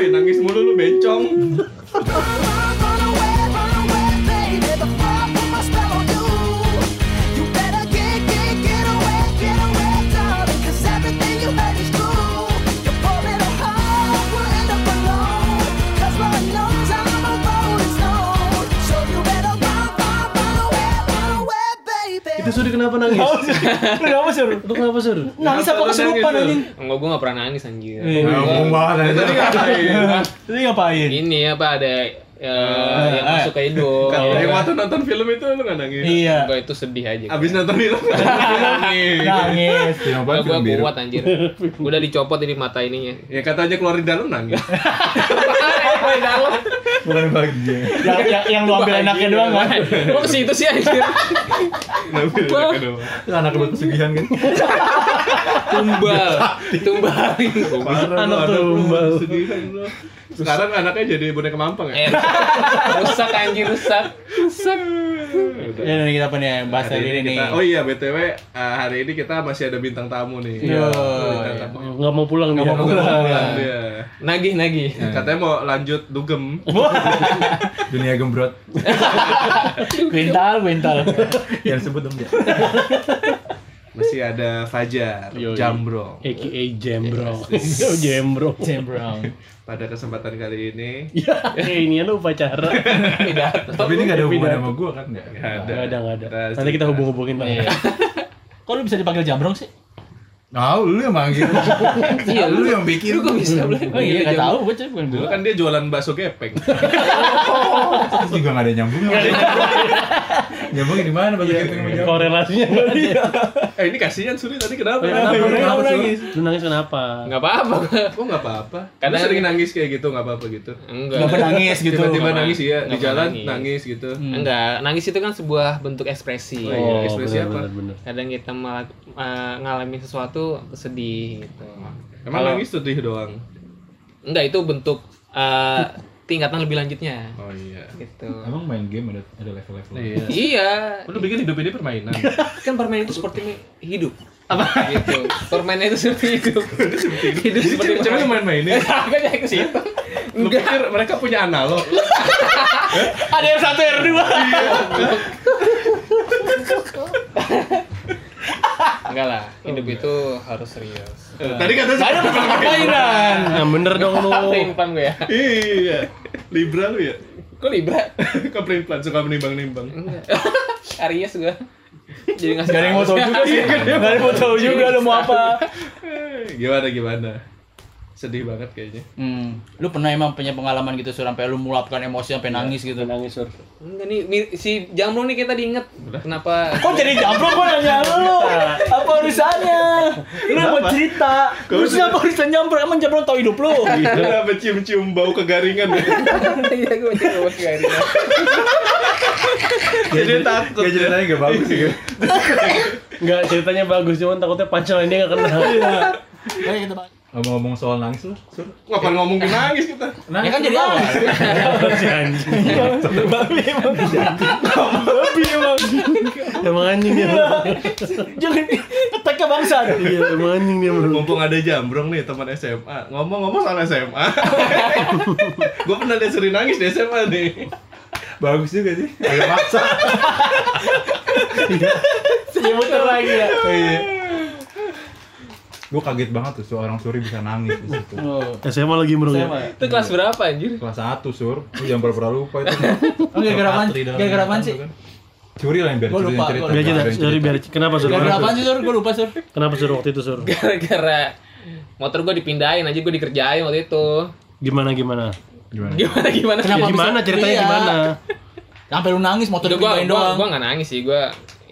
Woi, nangis mulu lu bencong. Itu kenapa Sur? Nangis apa lu kesurupan anjing? Enggak, gue gak pernah nangis anjir. Eh, Ngomong banget Tadi ngapain? Tadi ngapain? Ini apa ada eh, yang eh. masuk ke hidung. Kalau yang waktu nonton film itu lu gak nangis? Iya. Enggak itu sedih aja. Abis nonton film nangis. Nangis. Film apa? Enggak, Film gue biru. kuat anjir. Gue udah dicopot ini mata ininya. Ya katanya keluar di dalam nangis. Bukan bahagia. Yang yang yang lu ambil enaknya doang kan? Kok ke situ sih anjir? Itu anak buat pesugihan kan? Tumbal. Tumbalin. Parah lu, Anak lu, tumbal. lu. Sekarang anaknya jadi boneka mampang ya? Eh, rusak anjir rusak. Rusak. Ya ini kita apa nih bahas Hari hari ini nih. kita- Oh iya BTW eh, hari ini kita masih ada bintang tamu nih. Iya. Bintang tamu. Nggak mau pulang dia. mau pulang. pulang. Nagih nagih. Katanya mau lanjut dugem. Dunia gembrot. Bental, bental. Yang sebut dong dia. Masih ada Fajar, Yoi. Jambro. AKA Jembro. Oh, Jembro. Jam Brown. Pada kesempatan kali ini Ya, kayak ini lu upacara. Pidato. Tapi ini gak ada hubungan sama gue kan? Nggak. nggak ada. Nggak ada, nggak ada. Nanti kita hubung-hubungin lah. Iya. Kok lu bisa dipanggil Jambrong sih? Nah, lu yang manggil. Iya, lu yang bikin. Lu kok bisa boleh? Oh iya, enggak tahu, gue cuma Dulu bilang. kan dia jualan bakso gepeng. Terus juga gak ada nyambung. Nyambungnya di mana bagi kita sama? Korelasinya ada. eh ini kasihan Suri tadi kenapa? Kenapa? Sur? nangis? Lu nangis kenapa? Enggak apa-apa. Oh nggak apa-apa. Kadang- sering nangis kayak gitu nggak apa-apa gitu. Enggak. Kenapa nangis gitu? Tiba-tiba nangis iya di jalan nangis. gitu. Enggak, nangis itu kan sebuah bentuk ekspresi. Oh, iya. ekspresi apa? Kadang kita eh, sesuatu sedih gitu. Emang Kalau- nangis sedih doang. Enggak, itu bentuk eh, tingkatan lebih lanjutnya. Oh iya. Gitu. Emang main game ada ada level-level. Iya. Iya, Lu bikin hidup ini permainan. kan permainan itu seperti hidup. Apa? Gitu. Permainan itu seperti hidup. hidup seperti Cewek lu main-mainin. Enggak jadi ke situ. Lu pikir mereka punya analog? Ada yang satu R2. Enggak lah, hidup itu harus serius. Tadi kata Ada permainan. Yang bener dong lu. Pelimpan gue ya. Iya. Libra lu ya? Kok Libra? Ke plan suka menimbang-nimbang. Enggak. Aries gue. Jadi ngasih Gak ada yang mau tahu juga sih. Gak ada yang mau tahu juga lu mau apa. Eh, Gimana gimana? Sedih banget kayaknya. Hmm. Lu pernah emang punya pengalaman gitu sur sampai lu meluapkan emosi sampai nangis gitu. Nangis, Sur. Enggak nih, si Jamro nih kita diinget. Kenapa? Kok jadi jambrong gua nanya lu? Apa urusannya? Lu mau cerita. Lu siapa urusan jambrong? Emang jambrong tau hidup lu? Kenapa cium-cium bau kegaringan ya? Iya, gue coba buat garing. Jadi takut. Gak ceritanya gak bagus sih. Enggak, ceritanya bagus, cuman takutnya punchline dia enggak kena. Ayo kita bahas. Ngomong-ngomong soal nangis lu, Sur. Ngapain ngomongin nangis kita? Ya kan jadi awal. Si anjing. Babi emang. Babi emang. Emang anjing dia. Jangan keteknya bangsa. Iya, emang anjing dia. Mumpung ada Jambrong nih teman SMA. Ngomong-ngomong soal SMA. gue pernah lihat sering nangis di SMA nih. Bagus juga sih. Agak maksa. Senyum muter lagi ya. Gue kaget banget tuh seorang Suri bisa nangis di situ. Oh. SMA lagi bro ya. Itu kelas berapa anjir? Kelas 1 Sur. Lu jangan pura-pura lupa itu. Oh, gara-gara apaan? Gara-gara apaan sih? tuh kan. Suri lah yang biar cerita lupa, cerita. Biar Biar sorry biar kenapa Sur? Gara-gara Kenapa, apaan sih sur? Gue lupa sur. Kenapa Sur waktu itu Sur? Gara-gara motor gue dipindahin aja gue dikerjain waktu itu. Gimana gimana? Gimana? Gimana gimana? Kenapa Ya, gimana bisa- ceritanya Iya. gimana? Sampai lu nangis motor dipindahin gua, doang. gua nggak nangis sih gue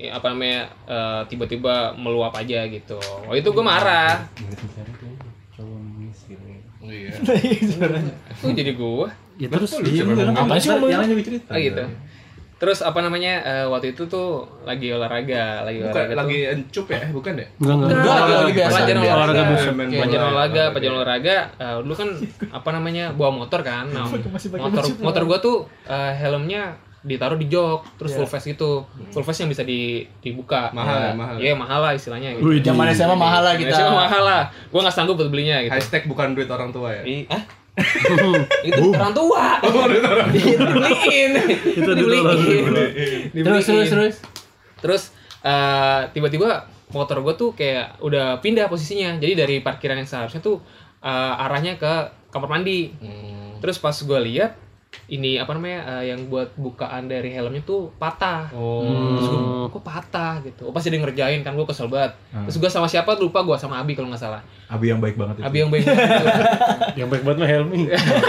apa namanya eh, tiba-tiba meluap aja gitu. Waktu itu gue marah. Iya. Kok jadi gue? Ya terus Iya, Apa sih ngomongin? Yang cerita. Oh gitu. Terus apa namanya eh, waktu itu tuh lagi olahraga, lagi Bukan olahraga lagi tuh. encup ya? Eh, bukan ya? enggak enggak. Enggak, Enggak, lagi, lagi biasa. pelajaran olahraga, pelajaran olahraga, pelajaran olahraga. eh, dulu kan apa namanya bawa motor kan, nah, motor motor gua tuh eh, helmnya ditaruh di jok, terus full face gitu, full face yang bisa di, dibuka. Mahal ya, Ya, mahal. Iya mahal lah istilahnya. Gitu. Wih, Zaman SMA mahal lah kita. Indonesia mahal lah, gua nggak sanggup buat belinya gitu. Hashtag bukan duit orang tua ya? Ih, ah? itu orang tua dibeliin Itu ditolong. dibeliin Terus terus terus. terus eh, tiba-tiba motor gue tuh kayak udah pindah posisinya jadi dari parkiran yang seharusnya tuh eh, arahnya ke kamar mandi terus pas gue lihat ini apa namanya eh, yang buat bukaan dari helmnya tuh patah terus gua, kok patah gitu oh pas dia ngerjain kan gue kesel banget terus gue sama siapa lupa gue sama Abi kalau nggak salah Abi yang baik banget itu. Abi yang baik banget. Yang baik banget mah Helmi.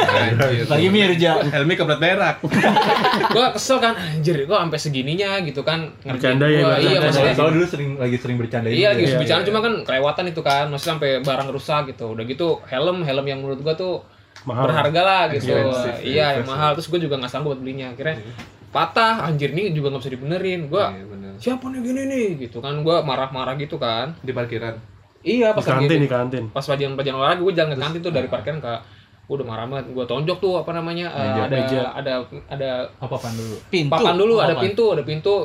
Lagi Mirja. Helmi keblat berak. gue kesel kan anjir gue sampai segininya gitu kan ngerjain Bercanda ya, gua. iya bercanda. maksudnya Kalau dulu sering lagi sering bercanda Iya lagi Iya, bicara iya. cuma kan kelewatan itu kan maksudnya sampai barang rusak gitu udah gitu helm helm yang menurut gua tuh Mahal. berharga lah gitu Expensive, iya yang mahal terus gua juga nggak sanggup buat belinya akhirnya patah anjir nih juga nggak bisa dibenerin gua Iya, bener. siapa nih gini nih gitu kan gua marah-marah gitu kan Di parkiran. iya Di pas kantin, lagi di kantin. pas pelajaran pelajaran olahraga gua jalan ke kantin tuh dari parkiran ke gua udah marah banget gua tonjok tuh apa namanya eh, Meja. ada Meja. ada ada Apa pan dulu? Pintu. papan dulu ada Papan. pintu ada pintu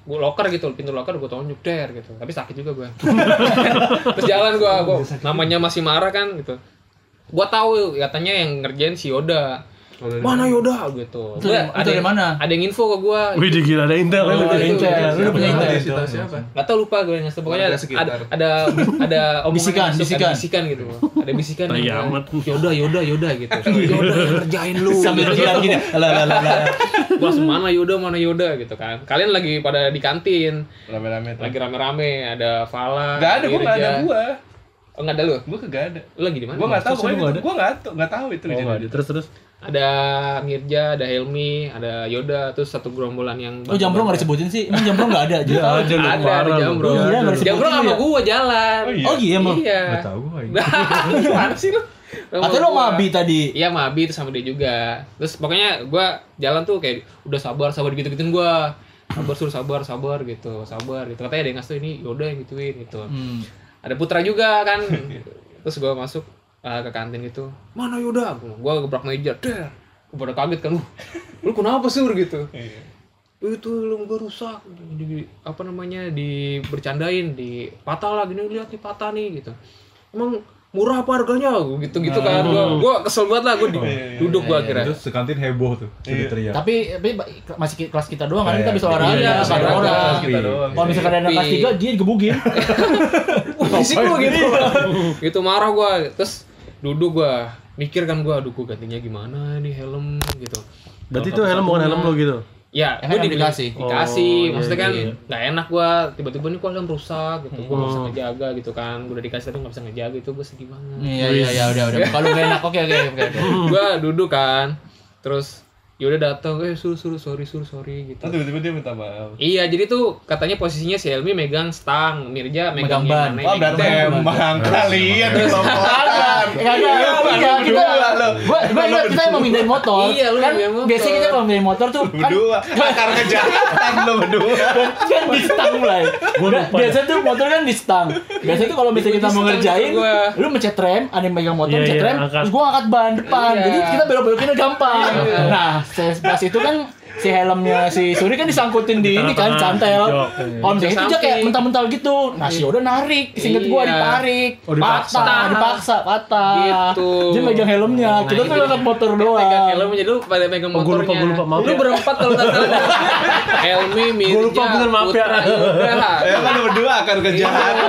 gue locker gitu pintu locker gue tonjok der gitu tapi sakit juga gue terus jalan gue gue namanya masih marah kan gitu gue tahu katanya yang ngerjain si Yoda Kalau dari mana Yoda gitu Itu Gua ada dari yang- mana? ada yang info ke gue Wih, gila ada intel. Oh, ada itu, intel. Lu udah punya intel. Siapa? Siapa? Gak tau lupa gue ngasih pokoknya ada ada ada, ada omongan Bisikan, bisikan. ada bisikan gitu ada bisikan Tai yang amat. Yoda Yoda Yoda gitu Yoda yang ngerjain lu Sambil gitu. jalan gini. Lah lah lah. Gua mana Yoda mana Yoda gitu kan kalian lagi pada di kantin Rame-rame lagi rame-rame ada Fala Gak ada, gua gak ada gua. Oh nggak ada lu Gua kagak ada. lu lagi di mana Gua nggak tahu, pokoknya nggak gua nggak tahu, nggak tahu itu Oh, ada. Terus terus. ada Mirja ada Helmi ada Yoda terus satu gerombolan yang Oh Jambro nggak disebutin sih? Emang Jambro nggak ada? Jadi tahu. ada, lu ada ada Jambro. Iya, nggak disebutin Jambro sama ya. gua jalan Oh, iya? Oh iya emang. iya Nggak tahu gua. ini. gimana sih lu Atau lo mabi tadi? Iya Mabi itu sama dia juga. Terus pokoknya gua jalan tuh kayak udah sabar sabar gitu gituin gua. Sabar suruh sabar sabar gitu sabar gitu. Katanya ada yang ngasih ini Yoda yang gituin gitu. Hmm. Ada Putra juga kan. Terus gua masuk uh, ke kantin gitu. Mana Yoda? Gua, gua gebrak meja. Der. Gua pada kaget kan. "Uh, Lu kenapa sur gitu? itu lu gua rusak di apa namanya di bercandain di patah lah gini lihat nih patah nih gitu emang murah apa harganya gitu gitu kan gua gua kesel banget lah gua di- duduk gua akhirnya Terus sekantin heboh tuh. Teriak. Tapi, tapi masih kelas kita doang kan Iya, kita bisa iya, olahraga, iya, ada olahraga, orang. kita doang. Kalau misalkan ada kelas 3, dia digebugin. Wah, fisik gua gitu gitu marah gua terus duduk gua mikir kan gua aduh gua gantinya gimana nih helm gitu Berarti itu helm bukan helm lo gitu. Ya gua dibeli- dikasih. dikasih Oh, maksudnya iya, kan iya. nggak enak gua tiba-tiba nih helm rusak gitu gua nggak bisa Hmm. ngejaga gitu kan gua udah dikasih tapi nggak bisa ngejaga itu gua sedih banget Iya iya iya udah udah. Kalau gak enak oke oke oke. oke. gua duduk kan terus Yoda datang eh suruh suruh sorry suruh sorry gitu Terus tiba-tiba dia minta maaf. iya jadi tuh katanya posisinya si Helmi megang stang Mirja megang, Megang ban. mana, berarti emang kalian kelompokan. Enggak ada. Enggak kita gua gua ingat kita emang mindahin motor. Iya, lu kan biasanya kita kalau mindahin motor tuh kan Berdua, akar kejahatan lo berdua. kan di stang mulai. Biasa tuh motor kan di stang. Biasanya tuh kalau misalnya kita mau Di ngerjain, lu mencet rem, ada yang megang motor, Iya, mencet iya, rem, terus gua angkat ban depan. Iya. Jadi kita belok-belokinnya gampang. Nah, pas itu kan si helmnya si Suri kan disangkutin di ini kan cantel. Kalau misalnya itu dia kayak mental-mental gitu. Nah, si Yoda narik, singkat gua Iya. ditarik. Oh, dipaksa. Patah, dipaksa, patah. Gitu. Dia megang helmnya. Nah, Kita tuh dia. angkat motor megang doang. helm jadi lu pada megang Oh, gua lupa, motornya gua lupa, maaf lu ya. berempat kalau nggak salah Helmi Mirja Gua lupa, bener, maaf ya. Ya kan berdua akar kejahatan.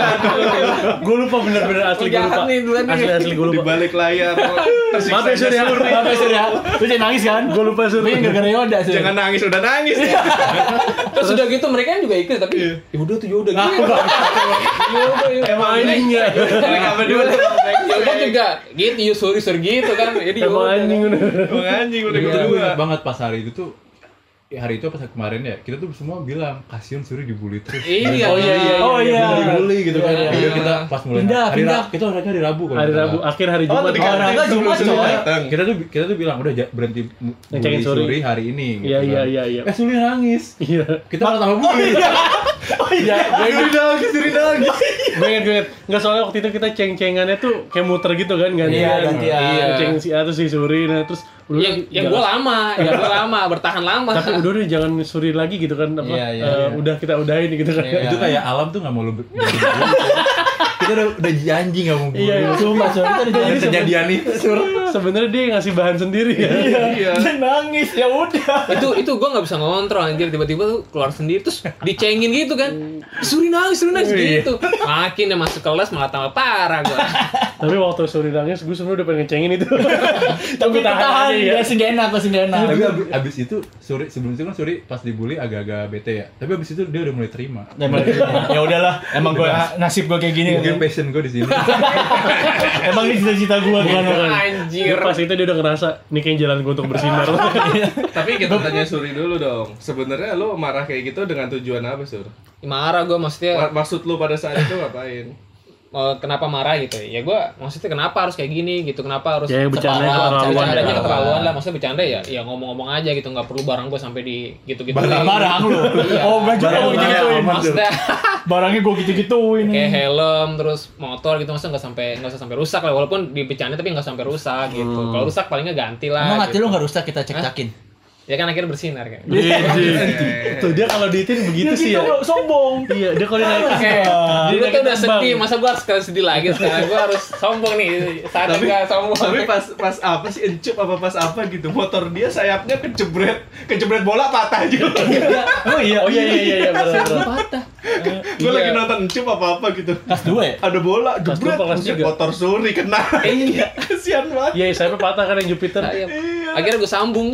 Gue lupa bener-bener asli gue jahat lupa. nih duluan nih. Asli asli Di lupa. balik layar. Maaf ya Sur ya. Maaf ya Sur ya. Lu jangan nangis kan? Gue lupa Sur. Tapi gara-gara Yoda sih. Jangan nangis, udah nangis. terus udah gitu mereka juga ikut tapi Yoda tuh Yoda gitu. Yoda Yoda Emang anjing ya. Mereka berdua Yoda juga gitu you sorry sorry gitu kan. Jadi Emang Yoda anjing udah. Emang anjing udah Itu gue dua. ingat banget pas hari itu tuh ya hari itu pas kemarin ya kita tuh semua bilang kasihan Suri dibully terus Iya. oh iya iya Oh, iya. dibully gitu kan Iya, Yaudah, iya. kita pas mulai Pindah, hari pindah. Kita harusnya hari Rabu kalau Hari Rabu, akhir hari Oh, Jumat. Oh, Raga sebelum Jumat, coy. kita tuh kita tuh bilang udah berhenti bully Suri. Suri hari ini gitu Iya, kan. iya, iya, iya. eh Suri nangis Iya. kita malah tambah bully Oh iya. Suri nangis Suri nangis Gue inget, gue inget. Nggak soalnya waktu itu kita ceng-cengannya tuh kayak muter gitu kan, gantian. Iya, gantian. Iya, ceng si A tuh si Suri, nah terus udah yang yang jangan- gue lama yang gue lama bertahan lama Tapi udah deh jangan Suri lagi gitu kan apa? Iya, iya, eh, iya. Udah kita udahin gitu kan. Iya. itu kayak alam tuh nggak mau lu ber- kita udah udah janji nggak mau Iya, iya. Sumpah, Sur. Kita udah janji. kejadian itu Sur, sebenarnya dia yang ngasih bahan sendiri ya. Iya. Dia nangis ya udah. itu itu gue nggak bisa ngontrol anjir tiba-tiba tuh keluar sendiri terus dicengin gitu kan suri nangis suri nangis gitu makin dia masuk kelas malah tambah parah gue Tapi waktu Suri nangis, gue sebenarnya udah pengen ngecengin itu. Tapi tahan tahan aja ya. ya sih enak, masih enak. Tapi abis, abis itu Suri sebelum itu kan Suri pas dibully agak-agak bete ya. Tapi abis itu dia udah mulai terima. Ya, ya udahlah, emang gue nasib gue kayak gini. Mungkin passion gue di sini. emang ini cita-cita gue kan. anjir Pas itu dia udah ngerasa, ini kayak jalan gue untuk bersinar. Tapi kita tanya Suri dulu dong. Sebenarnya lo marah kayak gitu dengan tujuan apa, Sur? marah gue maksudnya Ma- Maksud lo pada saat itu ngapain? Eh, kenapa marah gitu ya gue maksudnya kenapa harus kayak gini gitu kenapa harus Ya, keterlaluan bercandanya ya. keterlaluan lah maksudnya bercanda ya ya ngomong-ngomong aja gitu nggak perlu barang gue sampai di gitu-gitu Barang lu. Oh, gue juga gue gitu-gituin. maksudnya Barangnya gue gitu-gituin. kayak helm terus motor gitu maksudnya nggak sampai nggak usah sampai rusak lah walaupun dibecanda tapi nggak sampai rusak gitu kalau rusak palingnya ganti lah Emang hati gitu. lu gak rusak kita cek-cakin? Ya kan akhirnya bersinar kan? Tuh dia kalau diitin begitu sih ya. Gitu, sombong. Iya, dia kalau naik Oke, Dia dulu tuh udah sedih, masa gua harus sekali sedih lagi sekarang? Gua harus sombong nih, saat tapi gak sombong. tapi pas pas apa sih encup apa pas apa gitu motor dia sayapnya kejebret kejebret bola patah juga Oh iya, Oh iya iya iya iya patah. gue lagi nonton encup apa apa gitu. Kelas 2 ya? ada bola jebret dua motor suri kena. Iya. Kasihan banget. Iya, saya patah kan yang Jupiter. Iya. Akhirnya gua sambung.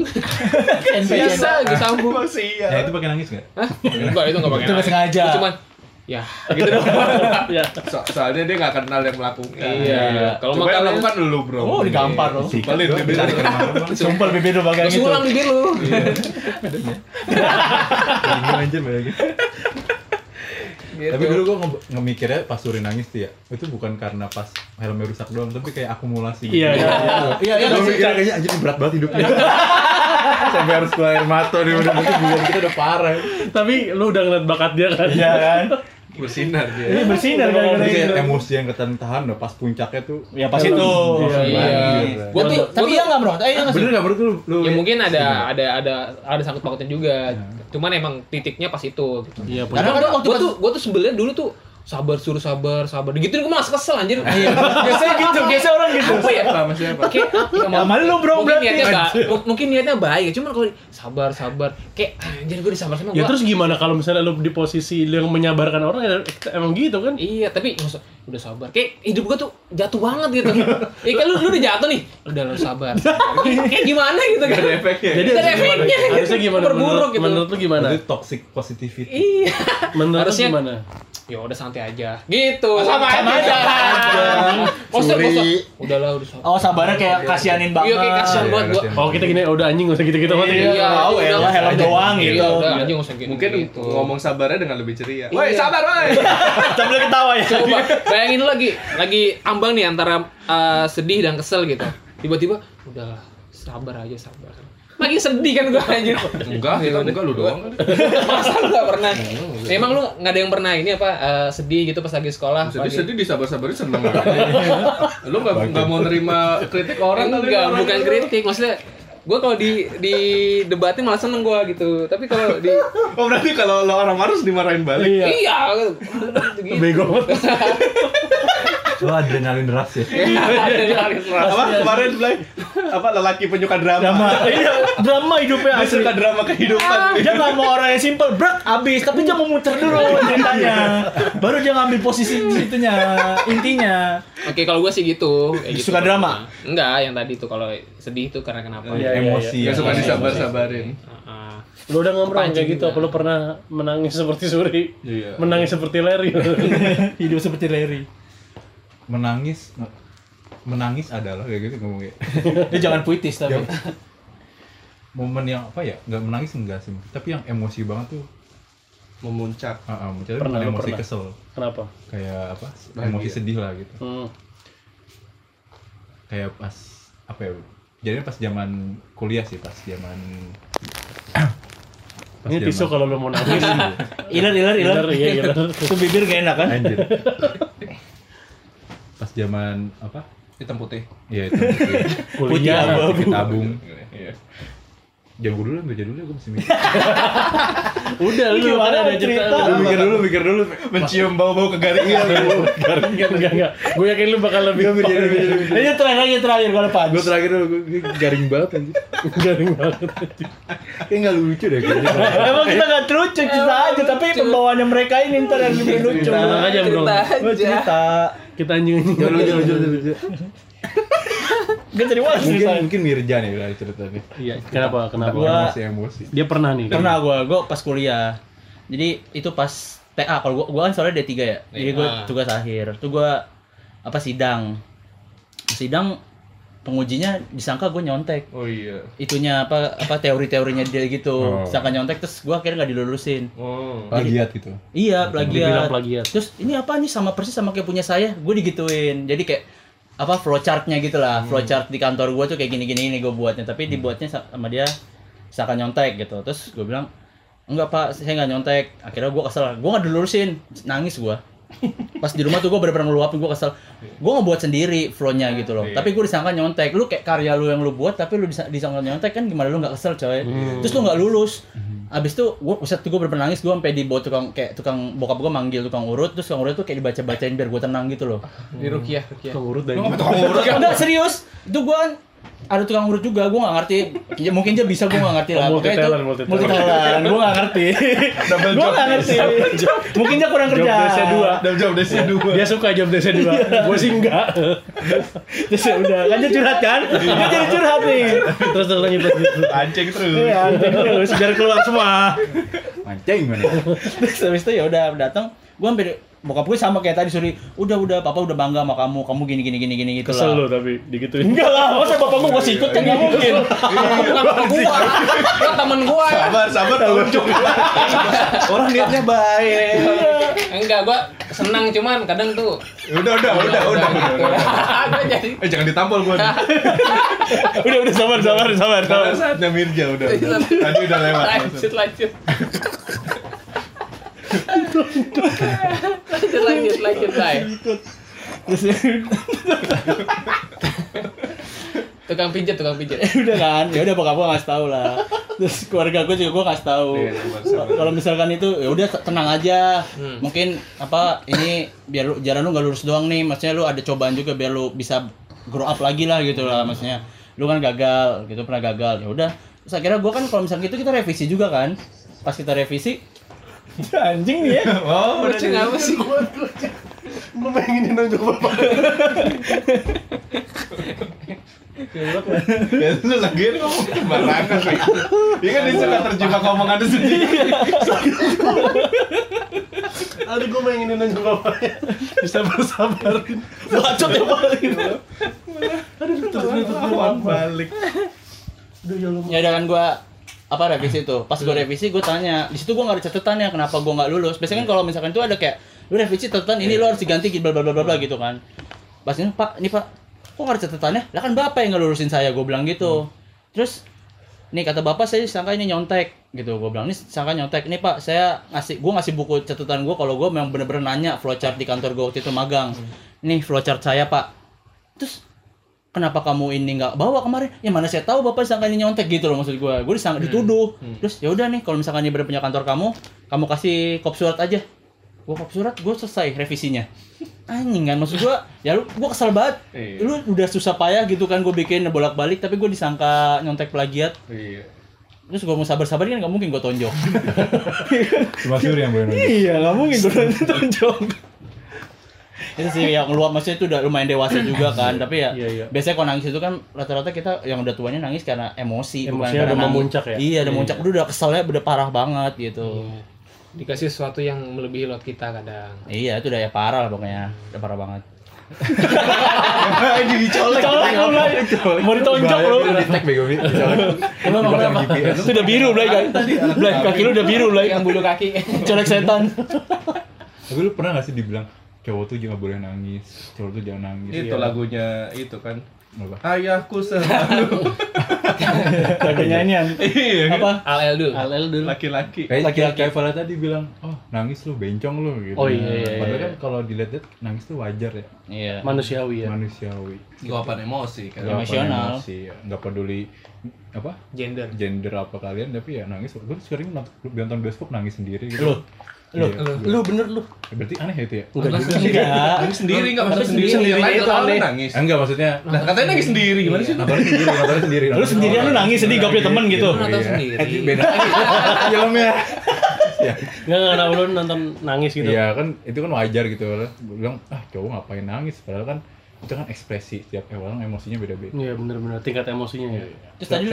NPC. Bisa gua sambung. masih iya Nah itu pakai nangis nggak? Hah? Enggak, itu enggak pakai. Itu nggak nangis. sengaja. Gua Cuman ya gitu dong. Iya. So- soalnya dia nggak kenal yang melakukan Iya. Kalau Cuma yang makan- melakukan lu bro Oh, digampar lo. Sumpalin bibir lu. Sumpah bibir lu bagian itu. sulam bibir lu. Ini aja lagi. Gitu. Tapi dulu gue nge- ngemikirnya pas Suri nangis tuh ya, itu bukan karena pas helmnya rusak doang, tapi kayak akumulasi. Iya, iya, iya. Iya, iya. Gue mikirnya kayaknya anjir berat banget hidupnya. Sampai harus keluar air mata nih, udah mungkin bulan kita udah parah. Tapi lu udah ngeliat bakat dia kan. Iya kan? Bersinar Ini dia bersinar gara-gara Jadi kayak itu. emosi yang ketahan-tahan, udah pas puncaknya tuh. Ya pas itu. Iya, Iya. Gua tuh Tapi iya enggak, Bro? Eh, iya nggak sih? Bener gak menurut lu? lu ya mungkin ada ada ada ada sangkut pautnya juga. Cuman emang titiknya pas itu gitu. Iya, Karena kan pas- tuh gue tuh sebelnya dulu tuh sabar suruh sabar sabar digituin gue malah kesel anjir Biasanya gitu, biasanya orang gitu. apa ya siapa kayak apa Ya, sama lu, bro, mungkin berarti. niatnya ba- mu- mungkin niatnya baik cuman kalau sabar sabar kayak anjir gue disabar sama Ya gua terus gimana kalau misalnya lu di posisi lu yang menyabarkan orang ya emang gitu kan? iya tapi maksud udah sabar kayak hidup gue tuh jatuh banget gitu iya kan lu, lu udah jatuh nih udah lu sabar kayak gimana gitu kan ada efeknya Jadi ada efeknya. Harusnya gimana? Menurut, gitu. menurut lu gimana? Itu toxic positivity. iya Harusnya- gimana? Ya udah santai aja gitu Sama aja. Maksudnya, Suri. maksudnya, udahlah udah sabar Oh, sabarnya kayak kasianin banget. Iya, kayak kasihan Iya, banget gua. Oh kita gini, oh, udah anjing gak usah gitu-gitu banget ya. Iya, tahu ya, aja. doang gitu. Iya, udah anjing nggak usah gitu. mungkin gitu. ngomong sabarnya dengan lebih ceria Iya. woi sabar woi Sambil ketawa ya. Coba bayangin lu lagi lagi ambang nih antara uh, sedih dan kesel gitu. Tiba-tiba udah sabar aja sabar. Makin sedih kan gua anjir. enggak kita enggak lu doang Masa lu gak pernah? Emang lu gak ada yang pernah ini apa uh, sedih gitu pas lagi sekolah? sedih Pagi? sedih disabar-sabarin seneng aja lu nggak nggak mau nerima kritik orang kali Enggak, orang. bukan kritik. Maksudnya gue kalau di di debatin malah seneng gue gitu. Tapi kalau di oh berarti kalau lo orang harus dimarahin balik Iya. iya gitu. Bego banget. Lu adrenalin rush ya. apa kemarin Blay apa lelaki penyuka drama, Drama. Iya, drama hidupnya dia asli. suka drama kehidupan Dia nggak mau orang yang simple, berat abis, tapi dia mau muter dulu ceritanya. Baru dia ngambil posisi di situnya, intinya. Oke, kalau gue sih gitu. Kayak gitu. Suka drama? Enggak, yang tadi tuh kalau sedih tuh karena kenapa? Iya, iya, Emosi ya. suka Iya, disabar-sabarin Heeh. Lu udah ngomong kayak gitu, juga. apa lu pernah menangis seperti Suri? Iya. Menangis seperti Larry. Hidup seperti Larry. Menangis menangis adalah kayak gitu ngomongnya. Dia jangan puitis tapi. Momen yang apa ya? Nggak menangis enggak sih, tapi yang emosi banget tuh. memuncak Heeh, uh, Pernah, emosi pernah. kesel. Kenapa? Kayak apa? Bahagia. Emosi sedih lah gitu. Hmm. Kayak pas apa ya? Jadi pas zaman kuliah sih, pas zaman pas Ini tisu kalau lu mau nangis. Iler, iler, iler. Iler, iya, iler. Itu bibir gak enak kan? Anjir. Zaman apa? hitam putih Iya itu. Kuliah. abu-abu. Kita tabung. Iya. Gue dulu, baca dulu, gue masih mikir. Udah lu Gimana ada cerita. cerita? Lu mikir dulu, mikir dulu. Mencium bau-bau kegaringan. Garingan enggak enggak. Gue yakin lu bakal lebih Ini terakhir aja terakhir kalau Pan. Gue terakhir dulu, gue garing banget anjir. garing banget. Kayak nggak lucu deh kayaknya. Emang kita nggak lucu cerita aja, tapi pembawaannya mereka ini ntar yang lebih lucu. Tenang aja, Bro. Gue cerita. Kita anjing-anjing. Jangan lucu, lucu, lucu. Gak dari mana Mungkin cerita? mungkin Mirja nih udah cerita nih. Iya. Kenapa? Kenapa? Gua- Emosi emosi. Dia pernah nih. Pernah gue, gue pas kuliah. Jadi itu pas TA, kalau gue, gue kan soalnya D3 ya. Jadi gue tugas akhir. Tuh gue apa sidang. Sidang pengujinya disangka gue nyontek. Oh iya. Itunya apa apa teori-teorinya dia gitu. Oh. Disangka nyontek terus gue akhirnya nggak dilulusin. Oh. Plagiat gitu. Iya, Dibilang plagiat. plagiat. Terus ini apa nih sama persis sama kayak punya saya? Gue digituin. Jadi kayak apa flowchartnya gitu lah. Flowchart di kantor gue tuh kayak gini-gini ini gue buatnya. Tapi dibuatnya sa- sama dia seakan nyontek gitu. Terus gue bilang enggak pak, saya nggak nyontek. Akhirnya gue kesel. Gue nggak dilulusin, nangis gue. Pas di rumah tuh gue bener-bener ngeluapin gue kesel. Gue ngebuat sendiri flownya gitu loh. Tapi gue disangka nyontek. Lu kayak karya lu yang lu buat tapi lu disa- disangka nyontek kan gimana lu nggak kesel coy. Terus lu nggak lulus. Abis itu gue pusat tuh gue bener nangis gue sampai dibawa tukang kayak tukang bokap gue manggil tukang urut terus tukang urut tuh kayak dibaca bacain biar gue tenang gitu loh. Di Rukiah, Rukiah. Pengurut dari Enggak serius. Itu gue ada tukang urut juga, gue gak ngerti. Ya, mungkin dia bisa, gue gak ngerti lah. Oh, Pokoknya itu- multi-talent, multi-talent. multi-talent. gue gak ngerti. gue gak ngerti. Mungkin dia kurang Job kerja. desk-nya dua. Udah jawab desi dua. Dia suka job desk dua. Gue sih enggak. Terus ya udah, kan dia curhat kan? Dia jadi curhat nih. Terus terus lanjut lanjut. Pancing terus. Iya, anjing terus biar keluar semua. Mancing mana? Terus habis itu ya udah datang, gue hampir bokap gue sama kayak tadi suri udah udah papa udah bangga sama kamu kamu gini gini gini gini gitu Kesel lah lu tapi digituin. enggak lah masa bapak gue masih ikut kan nggak mungkin Bukan bapak gua. Kan temen gua. Sabar, sabar, tonjok. Orang niatnya baik. Enggak, gua senang cuman kadang tuh Udah, udah, udah, udah. gitu. Gua jadi Eh jangan ditampol gua. udah udah sabar sabar sabar Karena saatnya Mirja udah. udah. Tadi udah lewat. lanjut lanjut. lanjut lanjut lanjut bay. Tukang pijat, tukang pijat. udah kan? Ya udah bokap gue ngasih tahu lah. Terus keluarga gue juga gue ngasih tahu kalau misalkan itu ya udah tenang aja. Hmm. mungkin apa ini biar lu jalan lu nggak lurus doang nih. Maksudnya lu ada cobaan juga biar lu bisa grow up lagi lah gitu lah maksudnya. Lu kan gagal gitu pernah gagal. Ya udah. Terus akhirnya gue kan kalau misalkan gitu kita revisi juga kan? Pas kita revisi anjing nih ya. Oh, udah. Nggak apa sih? Gue pengen nonton bapak. Ya lu lagi ngomong sembarangan sih. Iya kan dia suka terjebak omongannya sendiri. Aduh gue pengen nonton bapaknya. Bisa bersabarin. bacot ya paling balik. ya udah kan gue apa revisi tuh pas gue revisi gue tanya di situ gue nggak ada catatannya kenapa gue nggak lulus biasanya kan kalau misalkan itu ada kayak lu revisi catatan ini lu harus diganti bla bla bla bla bla gitu kan. Pas ini pak ini pak kok nggak ada catatannya? Lah kan bapak yang nggak lulusin saya gue bilang gitu. Terus nih kata bapak saya sangka ini nyontek gitu gue bilang. Ini sangka nyontek. Ini pak saya ngasih gue ngasih buku catatan gue kalau gue memang bener-bener nanya flowchart di kantor gue waktu itu magang. Nih flowchart saya pak. Terus kenapa kamu ini nggak bawa kemarin? Ya mana saya tahu bapak disangka ini nyontek gitu loh maksud gue. Gue disangka dituduh. Terus ya udah nih kalau misalkan ini bener punya kantor kamu, kamu kasih kop surat aja. Gue kop surat, gue selesai revisinya. Anjing kan maksud gue, ya lu gue kesel banget. Iya. Lu udah susah payah gitu kan gue bikin bolak-balik tapi gue disangka nyontek plagiat. Iya. Terus gue mau sabar-sabar kan nggak mungkin gue tonjok. Cuma Suri yang boleh nonton. iya, nggak mungkin gue tonjok. itu sih yang ngeluap maksudnya itu udah lumayan dewasa juga kan tapi ya Iya, iya. biasanya kalau nangis itu kan rata-rata kita yang udah tuanya nangis karena emosi bukan Emosinya karena udah memuncak ya? iya udah Iya. muncak udah udah keselnya udah parah banget gitu Dikasih sesuatu yang melebihi lot kita kadang. iya itu udah ya parah lah pokoknya. Udah parah banget. Ini dicolek. colok lu Blay. mau ditonjok lu. Di tag bego itu udah biru Blay kan? Blay kaki lu udah biru Blay. Yang bulu kaki. colek setan. Tapi lu pernah gak sih dibilang cowok tuh jangan boleh nangis, cowok tuh jangan nangis. Itu lagunya itu kan. Apa? Ayahku selalu Lagu nyanyian. Iya. Apa? Al dulu. LL dulu. Laki-laki. Kayak Laki-laki. kayak Fala tadi bilang, oh nangis lu, bencong lu gitu. Oh, iya, iya, Padahal iya. kan kalau dilihat nangis tuh wajar ya, Iya. Manusiawi ya. manusiawi. Luapan emosi kan. Emosional. emosi, ya. nggak peduli apa Gender. gender apa kalian tapi ya nangis. Gue sering nonton bioskop nangis sendiri gitu. Lu. Lu. Iya. Lu bener lu. Berarti aneh ya itu ya? Enggak juga sih. Enggak. Nangis sendiri enggak Nonton maksudnya sendiri. sendiri. Lain Itu lu aneh. nangis. Enggak maksudnya Nah, katanya nangis sendiri gimana sih? nontonnya sendiri, nontonnya sendiri. Lu sendirian lu nangis sedih gak punya temen gitu. Lu nonton Iya. sendiri. Beda lagi filmnya. ya. Enggak enggak kenapa lu nonton nangis gitu. Iya kan itu kan wajar gitu Gue bilang ah cowok ngapain nangis padahal kan itu kan ekspresi tiap orang emosinya beda-beda. Iya bener-bener tingkat emosinya ya. Terus tadi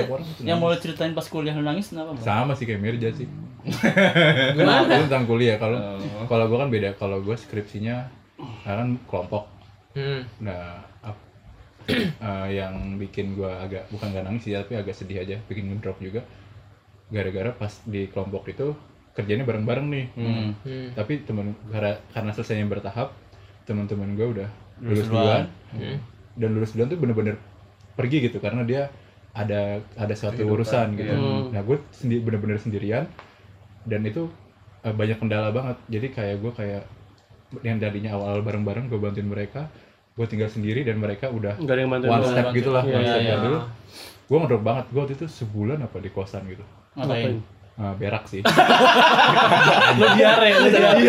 yang mau ceritain pas kuliah lu nangis kenapa, Bang? sama sih kayak Mirja sih. Gimana? Itu tentang kuliah kalau kalau gue kan beda kalau gue skripsinya kan kelompok. Hmm. Nah ap- eh, yang bikin gue agak bukan gak nangis sih tapi agak sedih aja bikin ngedrop juga gara-gara pas di kelompok itu kerjanya bareng-bareng nih. Hmm. Hmm. Tapi temen karena karena selesainya bertahap teman-teman gue udah Lulus duluan Hmm. dan lulus duluan tuh bener-bener pergi gitu karena dia ada ada suatu urusan gitu. Hmm. Nah gue sendiri bener-bener sendirian dan itu eh, banyak kendala banget. Jadi kayak gue kayak yang tadinya awal-awal bareng-bareng gue bantuin mereka, gue tinggal sendiri dan mereka udah Enggak ada yang bantuin one step gitu lah, Iya, one step iya. dulu. Gue ngedrop banget. Gue waktu itu sebulan apa di kosan gitu. Ngapain? Eh, berak sih. Lu diare, lu diare.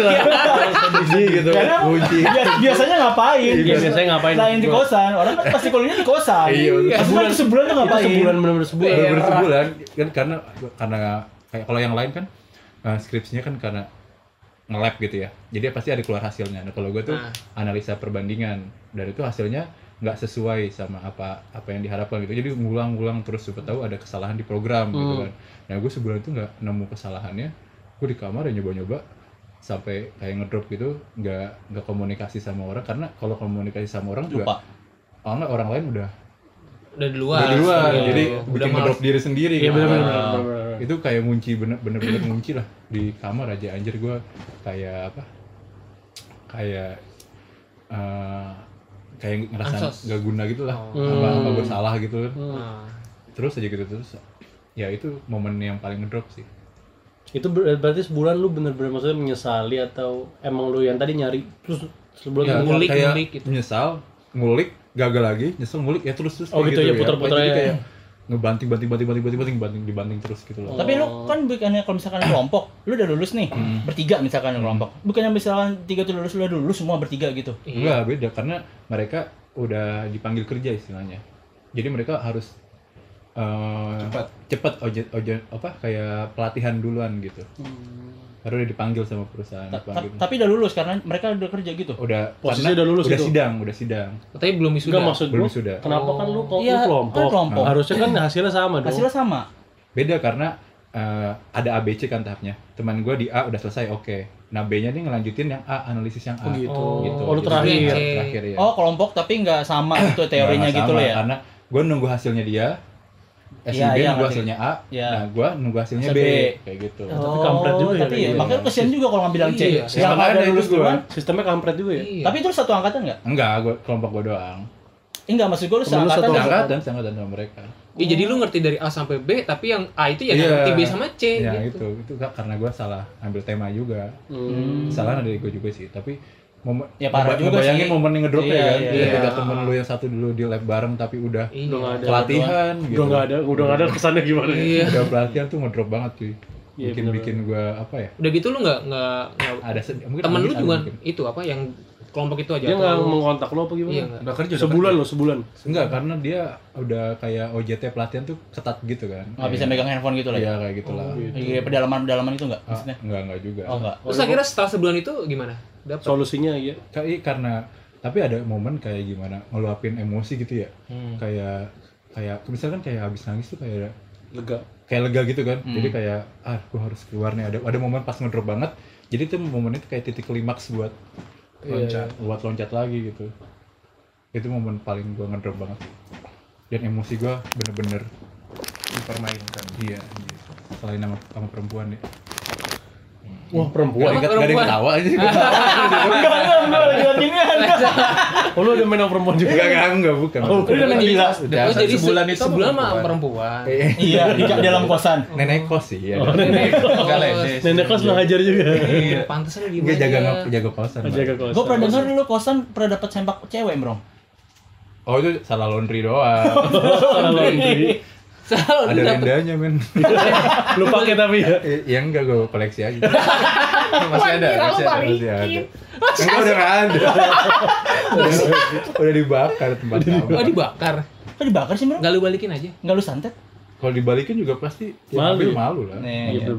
Sedih gitu. Kunci. Biasanya ngapain? Iya, biasanya ngapain? Selain di kosan, orang kan pasti kuliahnya di kosan. Iya, Sebulan sebulan tuh ngapain? sebulan bener-bener sebulan. bener sebulan kan karena karena kayak kalau yang lain kan eh, skripsinya kan karena nge-lab gitu ya jadi pasti ada keluar hasilnya nah kalau gue tuh Ah. analisa perbandingan dan itu hasilnya nggak sesuai sama apa apa yang diharapkan gitu jadi ngulang-ngulang terus supaya tahu ada kesalahan di program gitu kan nah gue sebulan itu nggak nemu kesalahannya gue di kamar ya nyoba-nyoba sampai kayak ngedrop gitu nggak nggak komunikasi sama orang karena kalau komunikasi sama orang juga Lupa. oh enggak orang lain udah Udah di luar. udah di luar Iya. jadi udah bikin ngedrop diri sendiri Iya kan. bener-bener. Nah, bener-bener. itu kayak ngunci bener bener bener ngunci lah di kamar aja anjir gue kayak apa kayak eh, kayak ngerasa Ansos. gak guna gitu lah Oh. apa apa gue salah gitu kan Ah. terus aja gitu terus ya itu momen yang paling ngedrop sih Itu ber- berarti sebulan lu bener-bener maksudnya menyesali atau emang lu yang tadi nyari terus sebulan ya, kemudian- ngulik, kayak ngulik gitu. nyesal ngulik gagal lagi nyesel ngulik ya terus terus Oh, kayak gitu ya, puter-puter Jadi ya. kayak ngebanting banting banting banting banting banting banting dibanting terus gitu loh Tapi lu kan bukannya kalau misalkan kelompok, lu udah lulus nih, bertiga misalkan kelompok. Bukannya misalkan tiga tuh lulus, lu udah lulus semua bertiga gitu. Enggak, beda karena mereka udah dipanggil kerja istilahnya. Jadi mereka harus eh, Cepat. cepat ojet ojet apa kayak pelatihan duluan gitu. Baru udah dipanggil sama perusahaan Ta- ta- tapi udah lulus karena mereka udah kerja gitu. udah Posisinya udah lulus udah itu? sidang, udah sidang. Tapi belum wisuda. Enggak maksud Belum sudah. Kenapa kan lu kok Iya, lu kelompok? kan kelompok. Harusnya kan hasilnya sama dong. Hasilnya sama. Beda karena eh, ada ABC kan tahapnya. Teman gua di A udah selesai, oke. Nah, B-nya nih ngelanjutin yang A, analisis yang A. Oh, gitu. gitu. Oh, lu Jadi terakhir. terakhir ya. Oh, kelompok tapi nggak sama gitu teorinya Nggak gitu sama, loh ya. Karena gue nunggu hasilnya dia, SIB Iya, iya, nunggu ngerti. hasilnya A, Iya. nah gue nunggu hasilnya Hasil B, B. kayak gitu. Oh. tapi kampret juga ya tapi ya, gitu. makanya lu kesian juga kalau ngambil yang C. Iya. Yang ada itu lulus gua. duluan. Sistemnya kampret juga ya. Iya. Tapi itu satu angkatan nggak? Enggak, gue kelompok gue doang. Enggak, maksud gue lu seangkatan satu nggak? Seangkatan, seangkatan sama mereka. Iya, jadi lu ngerti dari A sampai B, tapi yang A itu ya Iya. ngerti B sama C Ya gitu. itu, itu karena gue salah ambil tema juga. Hmm. Kesalahan dari gue juga sih, tapi momen, Ya, parah juga ngebayangin sih. momen yang ngedrop Iya, ya kan. iya, Iya. Ada temen lu yang satu dulu di lab bareng tapi udah Iya. Udah nggak ada. pelatihan gitu. Udah nggak ada, udah nggak ada kesannya gimana ya? Iya. Udah pelatihan tuh ngedrop banget cuy. Iya, bikin bikin gue apa ya? Udah gitu lu nggak nggak nggak Ada sedih. Mungkin temen lu juga mungkin. itu apa yang kelompok itu aja Dia nggak mengontak lo apa gimana? Iya, nggak. Udah kerja Sebulan lo, sebulan. Enggak, karena dia udah kayak OJT pelatihan tuh ketat gitu kan. Nggak bisa megang handphone gitu lah ya. Iya, kayak gitu lah. Iya, pedalaman-pedalaman itu enggak Ah, maksudnya? enggak, enggak juga. Oh, enggak. Terus akhirnya setelah sebulan itu gimana? Dapat. Solusinya ya. Kayak karena tapi ada momen kayak gimana ngeluapin emosi gitu ya. Hmm. Kayak kayak misalkan kayak habis nangis tuh kayak Lega. kayak lega gitu kan. Hmm. Jadi kayak ah, gua harus keluar nih. Ada ada momen pas ngedrop banget. Jadi tuh momen itu kayak titik klimaks buat loncat, buat loncat lagi gitu. Itu momen paling gua ngedrop banget. Dan emosi gua bener-bener dipermainkan. Iya, gitu. Selain sama, sama perempuan ya. Wah perempuan. Gak ada yang ketawa aja. Enggak, enggak, enggak, lagi lagi ini Oh lu udah main sama perempuan juga? Enggak, enggak, enggak, bukan. Oh, Udah main gila. Udah, Oh, jadi sebulan se- itu sebulan sama mah perempuan. Iya, di di dalam kosan. Nenek kos sih, ya. Nenek ledes. Nenek lu hajar juga. Iya, pantesan lu Enggak jaga ngap- jaga kosan. Jaga kelas. Gue pernah denger lu kosan pernah dapat sempak cewek, Bro. Oh, itu salah laundry doang. Salah laundry. Selalu Ada rendanya, men. Lu pakai tapi ya. Ya enggak, gue koleksi aja. Masih ada, masih ada. Masih ada. Enggak udah enggak ada. udah, udah dibakar tempat kamu. Oh, dibakar. Kok dibakar sih, Bro? Enggak lu balikin aja. Enggak lu santet? Kalau dibalikin juga pasti yang Malu ya? malu lah. Iya.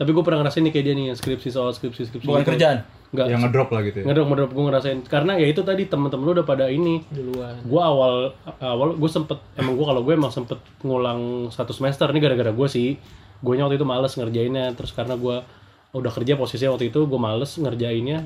Tapi gue pernah ngerasain nih kayak dia nih skripsi soal skripsi skripsi. Bukan gitu. kerjaan. Enggak. Yang ngedrop lah gitu ya. Ngedrop ngedrop gue ngerasain karena ya itu tadi teman-teman lu udah pada ini. Duluan. Gue awal awal gue sempet emang gue kalau gue emang sempet ngulang satu semester ini gara-gara gue sih. Gue waktu itu males ngerjainnya terus karena gue udah kerja posisinya waktu itu gue males ngerjainnya.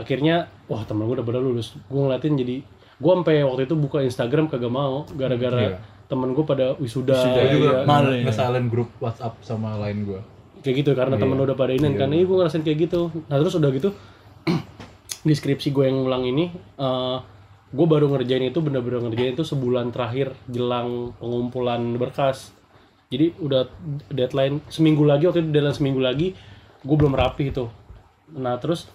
Akhirnya wah temen gue udah pada lulus. Gue ngeliatin jadi gue sampai waktu itu buka Instagram kagak mau gara-gara Iya. temen gue pada wisuda. Gue juga iya. Malu ya. ngesalin grup WhatsApp sama lain gue. Kayak gitu karena Iya. temen lu udah pada ini kan iya gue ngerasain kayak gitu. Nah terus udah gitu di skripsi gue yang ngulang ini eh gue baru ngerjain itu bener-bener ngerjain itu sebulan terakhir jelang pengumpulan berkas. Jadi udah deadline seminggu lagi waktu itu deadline seminggu lagi gue belum rapi itu. Nah terus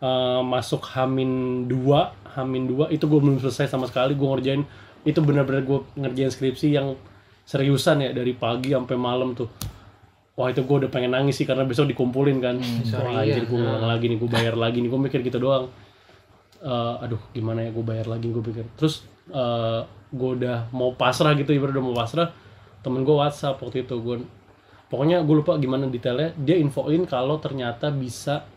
eh, masuk Hamin 2 Hamin 2 itu gue belum selesai sama sekali gue ngerjain itu bener-bener gue ngerjain skripsi yang seriusan ya dari pagi sampai malam tuh wah itu gue udah pengen nangis sih karena besok dikumpulin kan. Wah anjir gue ngulang lagi nih gue bayar lagi nih. Gue mikir gitu doang. Eh, aduh gimana ya gue bayar lagi gue pikir. Terus eh gue udah mau pasrah gitu ibarat udah mau pasrah temen gue WhatsApp waktu itu. Gue pokoknya gue lupa gimana detailnya. Dia infoin kalau ternyata bisa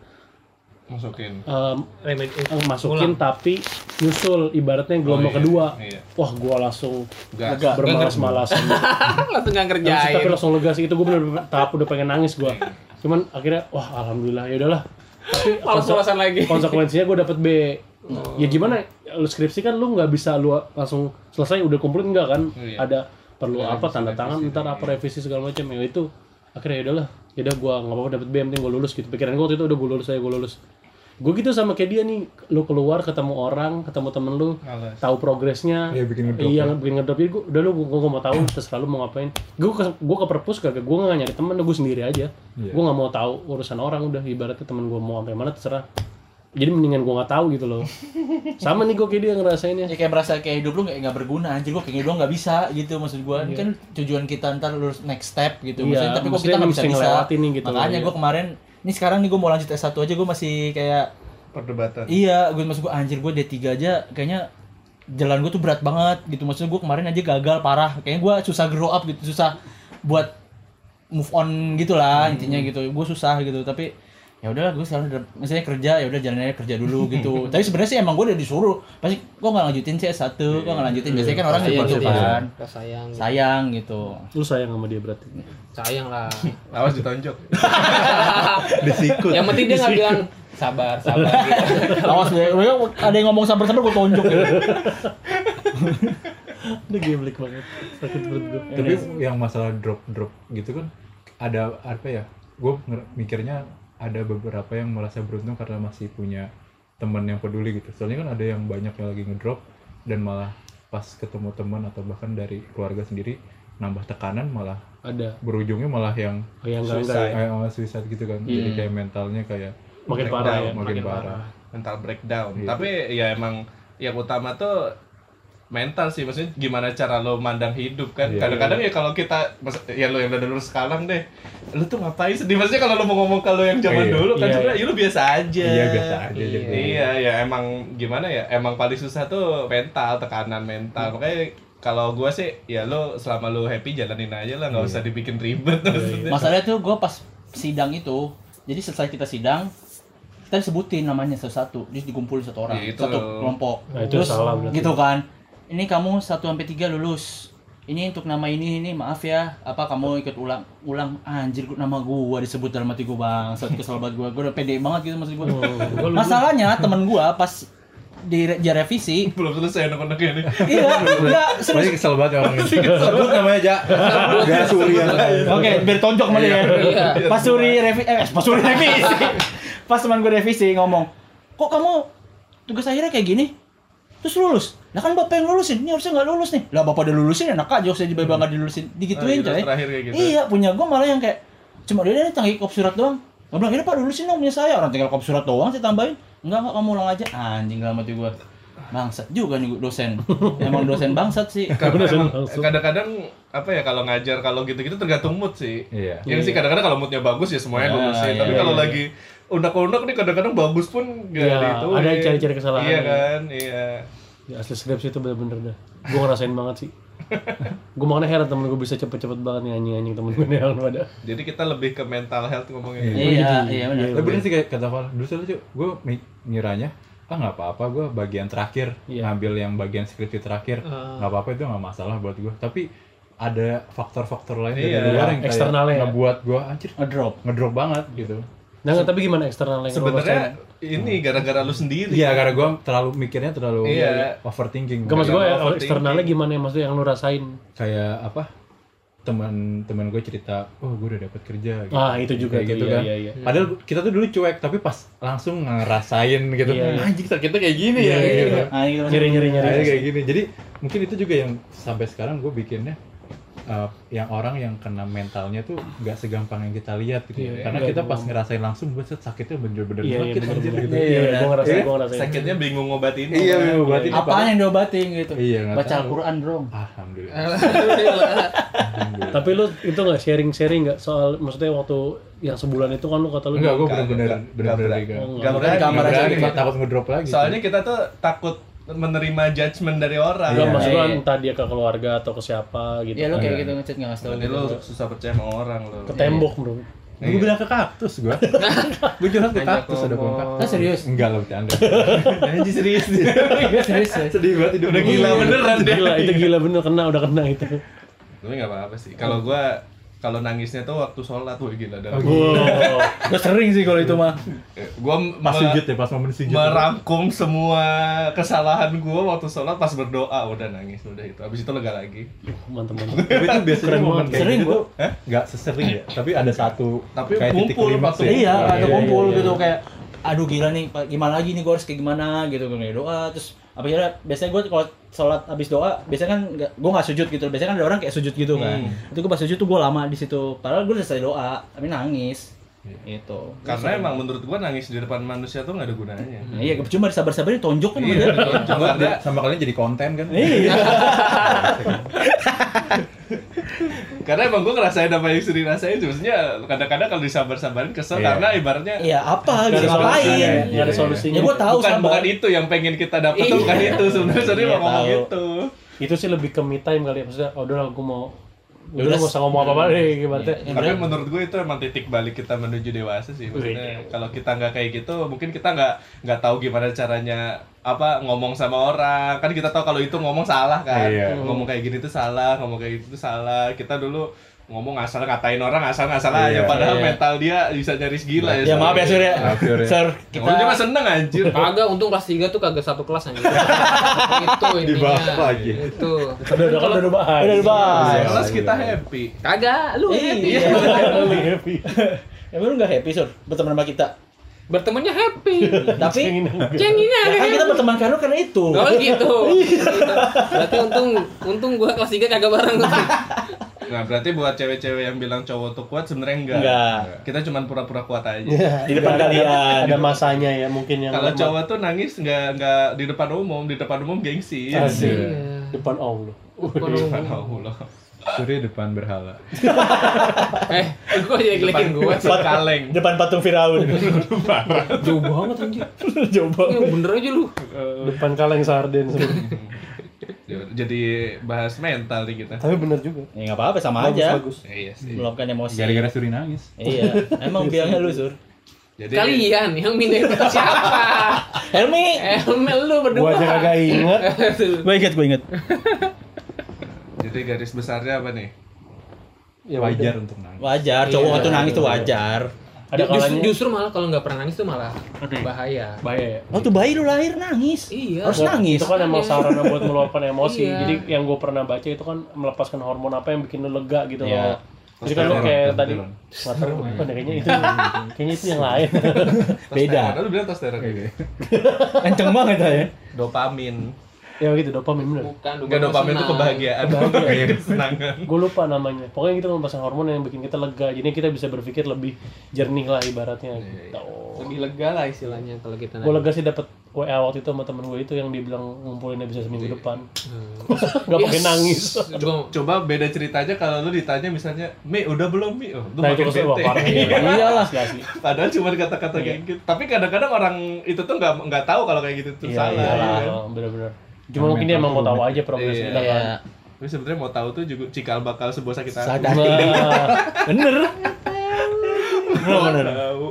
Masukin. eh, masukin tapi nyusul ibaratnya gelombang iya. kedua. Iya. wah gue langsung Gas. bermalas-malasan. Langsung nggak Langsung, kerjain. tapi langsung lega sih. Itu gue bener-bener tahap udah pengen nangis gue cuman akhirnya wah alhamdulillah. Ya udahlah. Tapi Malas-malasan lagi. konsekuensinya gue dapet B. Ya gimana? Lu skripsi kan lu nggak bisa lu langsung selesai udah kumpulin enggak kan? Iya. ada perlu apa? Tanda tangan ntar apa revisi segala macam. Ya itu. Akhirnya ya udahlah. Ya udah gue nggak apa-apa dapet B yang penting gue lulus gitu. Pikiran gue waktu itu udah gue lulus saya gue lulus gue gitu sama kayak dia nih lu keluar ketemu orang ketemu temen lu Males. tahu progresnya Iya, bikin ngedrop iya ya. bikin ngedrop jadi gue udah lu gue, gue mau tahu terserah lu mau ngapain gue ke gue ke perpus kagak gue nggak nyari temen gue sendiri aja Iya. gue nggak mau tahu urusan orang udah ibaratnya temen gue mau sampai mana terserah jadi mendingan gue nggak tahu gitu loh sama nih gue kayak dia ngerasainnya Ya kayak merasa kayak hidup lu nggak nggak berguna anjir gua kayak doang nggak bisa gitu maksud gua. Ini kan tujuan kita ntar lulus next step gitu. Iya, Maksudnya, tapi kok maksudnya kita nggak mesti bisa bisa. ngelewatin nih gitu. Makanya Iya. gua kemarin ini sekarang nih gua mau lanjut S1 aja gua masih kayak Perdebatan. iya, gue maksud gua anjir gua D3 aja kayaknya jalan gua tuh berat banget gitu. Maksudnya gua kemarin aja gagal parah. Kayaknya gua susah grow up gitu, susah buat move on gitu lah intinya gitu. Gua susah gitu, tapi ya udah gue sekarang udah misalnya kerja ya udah jalan aja kerja dulu gitu tapi sebenarnya sih emang gue udah disuruh pasti gue nggak lanjutin sih S1 gue nggak lanjutin biasanya kan orang Sayang gitu gitu kan ya. Sayang. sayang gitu lu sayang sama dia berarti Sayang lah. Awas ditonjok. Disikut. Yang penting dia nggak bilang sabar, sabar gitu. awas ya ada yang ngomong sabar-sabar gue tonjok ya. udah geblek banget sakit perut gue Tapi yang masalah drop drop gitu kan ada apa ya? Gue mikirnya ada beberapa yang merasa beruntung karena masih punya teman yang peduli gitu. Soalnya kan ada yang banyak yang lagi ngedrop dan malah pas ketemu teman atau bahkan dari keluarga sendiri nambah tekanan malah ada berujungnya malah yang oh, yang enggak enggak ya kayak malah suicide gitu kan. Jadi kayak mentalnya kayak makin parah ya makin parah. Mental breakdown. Iya. Tapi ya emang yang utama tuh mental sih maksudnya gimana cara lo mandang hidup kan Iya. kadang-kadang ya kalau kita mas- ya lo yang udah lulus sekarang deh lo tuh ngapain sedih maksudnya kalau lo mau ngomong kalau yang zaman Iya. dulu kan Iya, sebenarnya ya lo biasa aja Iya biasa aja Iya. jadi. Iya, ya emang gimana ya? Emang paling susah tuh mental, tekanan mental. Makanya kalau gua sih ya lo selama lo happy jalanin aja lah, nggak usah dibikin ribet maksudnya. masalahnya tuh gue pas sidang itu jadi selesai kita sidang kita disebutin namanya satu-satu terus dikumpulin satu orang Ya, itu. satu kelompok Nah, itu terus salah berarti. gitu kan ini kamu 1 sampai 3 lulus ini untuk nama ini ini maaf ya apa kamu ikut ulang ulang anjir nama gua disebut dalam hati gua bang saat kesel banget gua gua udah pede banget gitu maksud gua Oh, masalahnya temen gua pas direvisi. Belum selesai anak-anaknya nih. iya, enggak serius. kesel banget ya orang ini. Sebut namanya Ja. Biar Suri yang Oke, biar tonjok sama dia. Iya. Pas Suri revisi, eh pas Suri revisi. Pas teman gue revisi ngomong, kok kamu tugas akhirnya kayak gini? Terus lulus. Lah kan bapak yang lulusin, ini harusnya nggak lulus nih. Lah bapak udah lulusin, enak aja usah di nggak dilulusin. Digituin Oh, coy. gitu, terakhir kayak gitu. Iya, punya gue malah yang kayak cuma dia nih tanggi kop surat doang. Gue bilang, ini pak lulusin dong punya saya. Orang tinggal kop surat doang saya tambahin. Enggak, enggak, kamu ulang aja. Anjing dalam hati gue. Bangsat juga nih dosen. Emang dosen bangsat sih. Kadang-kadang apa ya kalau ngajar kalau gitu-gitu tergantung mood sih. Iya. Yang sih kadang-kadang kalau moodnya bagus ya semuanya Ya, lulusin. iya, Tapi iya, kalau iya. lagi unek-unek nih kadang-kadang bagus pun gak Iya, itu. ada cari-cari kesalahan. Iya kan, iya. Ya, asli skripsi itu bener-bener dah. Gue ngerasain banget sih. gue makanya heran temen gue bisa cepet-cepet banget nih anjing-anjing temen gue nih yang pada. Jadi kita lebih ke mental health ngomongnya. Iya, iya benar. Tapi bener sih kayak kata Val, dulu tuh cuy, gue ngiranya ah nggak apa-apa gue bagian terakhir Iya. ngambil yang bagian skripsi terakhir nggak apa-apa itu nggak masalah buat gue tapi ada faktor-faktor lain Iya, dari luar yang kayak eksternalnya ya. ngebuat gue anjir Ngedrop. ngedrop banget gitu Nah, nggak, tapi gimana eksternal yang lo Sebenarnya ini gara-gara lu sendiri. iya karena gue terlalu mikirnya terlalu Iya. overthinking Gak maksud gue Kalau ya, eksternalnya gimana ya maksudnya yang lo rasain? kayak apa teman-teman gue cerita oh gue udah dapat kerja gitu. Ah, itu juga Kayak gitu iya, kan iya, iya. padahal kita tuh dulu cuek tapi pas langsung ngerasain gitu Iya, iya. anjing sakitnya kayak gini ya Iya, gitu iya, Nyeri nyeri nyeri. Kayak gini. Jadi mungkin itu juga yang sampai sekarang gue bikinnya uh, yang orang yang kena mentalnya tuh nggak segampang yang kita lihat gitu. Iya, Karena iya. kita pas ngerasain langsung buat set sakitnya bener-bener Iya, iya, sakit anjir bener-bener. gitu. Iya, iya, gue ngerasain, Iya. gue ngerasain. Sakitnya bingung ngobatin. Iya, iya, berarti ini Apaan yang diobatin gitu? Iya, Baca. Al-Quran, Bro. Alhamdulillah. Tapi lu itu nggak sharing-sharing nggak soal maksudnya waktu yang sebulan itu kan lu kata lu Enggak, gue Enggak, bener-bener enggak. bener-bener Enggak enggak. kamar aja takut ngedrop lagi. Soalnya kita tuh takut menerima judgement dari orang. Enggak, Iya. maksud gua Iya. entah dia ke keluarga atau ke siapa gitu. Iya, lu kayak gitu ngechat nggak ngasih tau. Berarti lu susah percaya sama orang lu. Ke tembok, Bro. gue bilang ke kaktus gue. gue curhat ke kaktus ada pohon ngomong. Ah, serius? Enggak lah bercanda. Anjir serius. Serius ya? Sedih banget hidup Udah gila beneran deh. Gila, itu gila bener kena udah kena itu. Tapi nggak apa-apa sih. Kalau gua kalau nangisnya tuh waktu sholat tuh gila dan Wow. Gue sering sih kalau itu mah. gua Pas sujud ya, pas momen sujud. merangkum semua kesalahan gua waktu sholat pas berdoa udah nangis udah itu habis itu lega lagi Mantap, mantap. Tapi itu biasanya Keren momen banget. kayak Sering, gitu gua. tuh nggak sesering ya, tapi ada satu Tapi kayak kumpul waktu- ya. Iya, ada iya, kumpul iya, gitu iya. kayak aduh gila nih, gimana lagi nih gue harus kayak gimana gitu kan doa terus apa ya biasanya gue kalau sholat habis doa biasanya kan gue nggak sujud gitu. Biasanya kan ada orang kayak sujud gitu kan. Hmm. itu gue pas sujud tuh gue lama di situ. Padahal gue selesai doa tapi nangis itu karena emang menurut gua nangis di depan manusia tuh nggak ada gunanya Nah, iya cuma disabar-sabarin tonjok kan iya. Sama, karena sama kalian jadi konten kan? iya karena emang gua ngerasain apa yang Sri rasain maksudnya kadang-kadang kalau disabar-sabarin kesel Iya. karena ibaratnya iya apa gitu ada solusinya, ngapain nggak ada solusinya. ya gue tahu bukan sabar. bukan itu yang pengen kita dapat tuh bukan itu sebenarnya Iya, mau ngomong gitu Itu sih lebih ke me time kali ya. Maksudnya, oh udah lah, gue mau Ya Udah gak usah ngomong apa-apa deh, gimana Iya. tapi menurut gue itu emang titik balik kita menuju dewasa sih. Maksudnya kalau kita nggak kayak gitu mungkin kita nggak nggak tahu gimana caranya apa ngomong sama orang. Kan kita tahu kalau itu ngomong salah kan. Iya. ngomong kayak gini tuh salah ngomong kayak gitu tuh salah. Kita dulu ngomong asal ngatain orang asal asal Iya, aja padahal iya. mental dia bisa nyaris gila ya ya maaf ya Sur ya Maaf, Sur, ya. Sur kita cuma seneng anjir Kagak, untung kelas 3 tuh kagak satu kelas anjir. itu intinya. Dibahas lagi. Itu. Udah, udah, udah bahas. udah dibahas Iya. kelas kita happy Kagak, lu happy. Iya. Happy. Emang lu gak happy Sur berteman sama kita Bertemannya happy. tapi Cengingnya ya kan kita berteman karena karena itu Oh gitu. Gitu. Berarti untung untung gua kelas 3 kagak bareng nah berarti buat cewek-cewek yang bilang cowok tuh kuat sebenarnya enggak Enggak. kita cuma pura-pura kuat aja di depan Ada- kalian Ada masanya ya mungkin yang Kalau lemah. cowok tuh nangis nggak nggak di depan umum, di depan umum gengsi. Asik. Iya. Depan Allah. Di depan Allah. Suri depan berhala. Eh, gua jadi gelekin gua. Si kaleng. depan patung Firaun Jauh banget anjir. coba Ya bener aja lu. Depan kaleng sarden. Jadi bahas mental nih kita. Tapi bener juga. ya nggak apa-apa sama Bagus, aja bagus. Iya sih. meluapkan emosi Gara-gara Suri nangis. iya emang bilangnya lu Sur Jadi Kalian yang minta itu siapa? Helmi Elmel lu berdua. Gua aja kagak inget. gue inget gue inget jadi garis besarnya apa nih? Ya Wajar untuk nangis. wajar cowok Iya. tuh nangis tuh wajar ada Justru, kalanya justru malah kalau nggak pernah nangis tuh malah Aduh. bahaya. bahaya ya Waktu bayi lu lahir nangis. Iya. Harus nangis. Itu kan emang sarana buat meluapkan emosi. Iya. Jadi yang gue pernah baca itu kan melepaskan hormon apa yang bikin lu lega gitu Iya. loh. Jadi kan lu kayak tadi tahu bukan ya, kayaknya itu kayaknya itu yang lain. Beda. Lu bilang testosteron Iya. Kenceng banget ya. Dopamin. Ya gitu dopamin bener. Bukan, Enggak dopamin itu kebahagiaan. Kebahagiaan. Kesenangan. Gue lupa namanya. Pokoknya gitu melepaskan hormon yang bikin kita lega. Jadi kita bisa berpikir lebih jernih lah ibaratnya gitu. Lebih lega lah istilahnya kalau kita Gue lega sih dapat WA waktu itu sama temen gue itu yang dibilang ngumpulinnya bisa seminggu depan. Hmm. Gak pakai nangis. Coba beda ceritanya kalau lu ditanya misalnya, "Mi, udah belum, Mi?" Oh, lu Nah itu makin bete. Iyalah. Padahal cuma kata-kata kayak gitu. Tapi kadang-kadang orang itu tuh nggak nggak tahu kalau kayak gitu tuh Iya, salah. iya, ya kan? iya, bener-bener. Cuma mungkin dia emang mau tahu aja progres Iya. kita kan. Iya. Tapi sebenarnya mau tahu tuh juga cikal bakal sebuah sakit hati. Sadar. Nah, Bener. Bener bener. Tahu.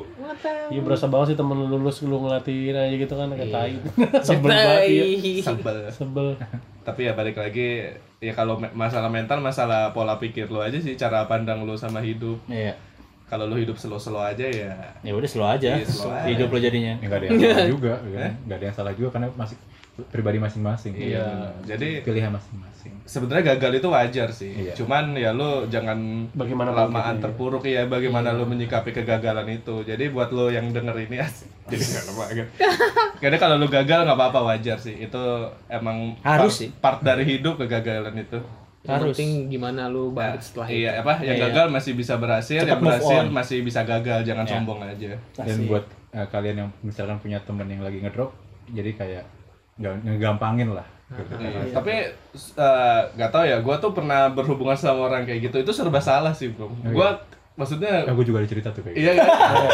iya berasa banget sih temen lu lulus lu ngeliatin aja gitu kan kayak Iya. tai. Sebel banget ya. Sebel. Sebel. Tapi ya balik lagi ya kalau masalah mental masalah pola pikir lu aja sih cara pandang lu sama hidup. Iya. Kalau lu hidup slow-slow aja ya Ya udah slow aja. Iya, slow aja. Hidup lo jadinya. Ya, nggak ada yang salah juga, kan? nggak ada yang salah juga karena masih pribadi masing-masing. Iya. Jadi Pilihan masing-masing. sebenarnya gagal itu wajar sih. Iya. Cuman ya lu jangan Bagaimana lamaan gitu, terpuruk ya bagaimana lu menyikapi kegagalan itu. Jadi buat lu yang denger ini asik. Jadi nggak lama kan. Karena kalau lu gagal nggak apa-apa wajar sih. Itu emang Harus part, sih. part dari hidup kegagalan itu. Yang Harus. penting gimana lu balik setelah itu. Iya, apa yang Iya. gagal masih bisa berhasil, Cepet yang berhasil on. masih bisa gagal, jangan Iya. sombong aja. Dan buat eh, kalian yang misalkan punya temen yang lagi ngedrop, jadi kayak nggak ngegampangin lah. gitu. Iya. Tapi eh, nggak tahu ya, gue tuh pernah berhubungan sama orang kayak gitu. Itu serba salah sih, bro. iya. Gue maksudnya Nah, gue juga ada cerita tuh kayak gitu. Iya?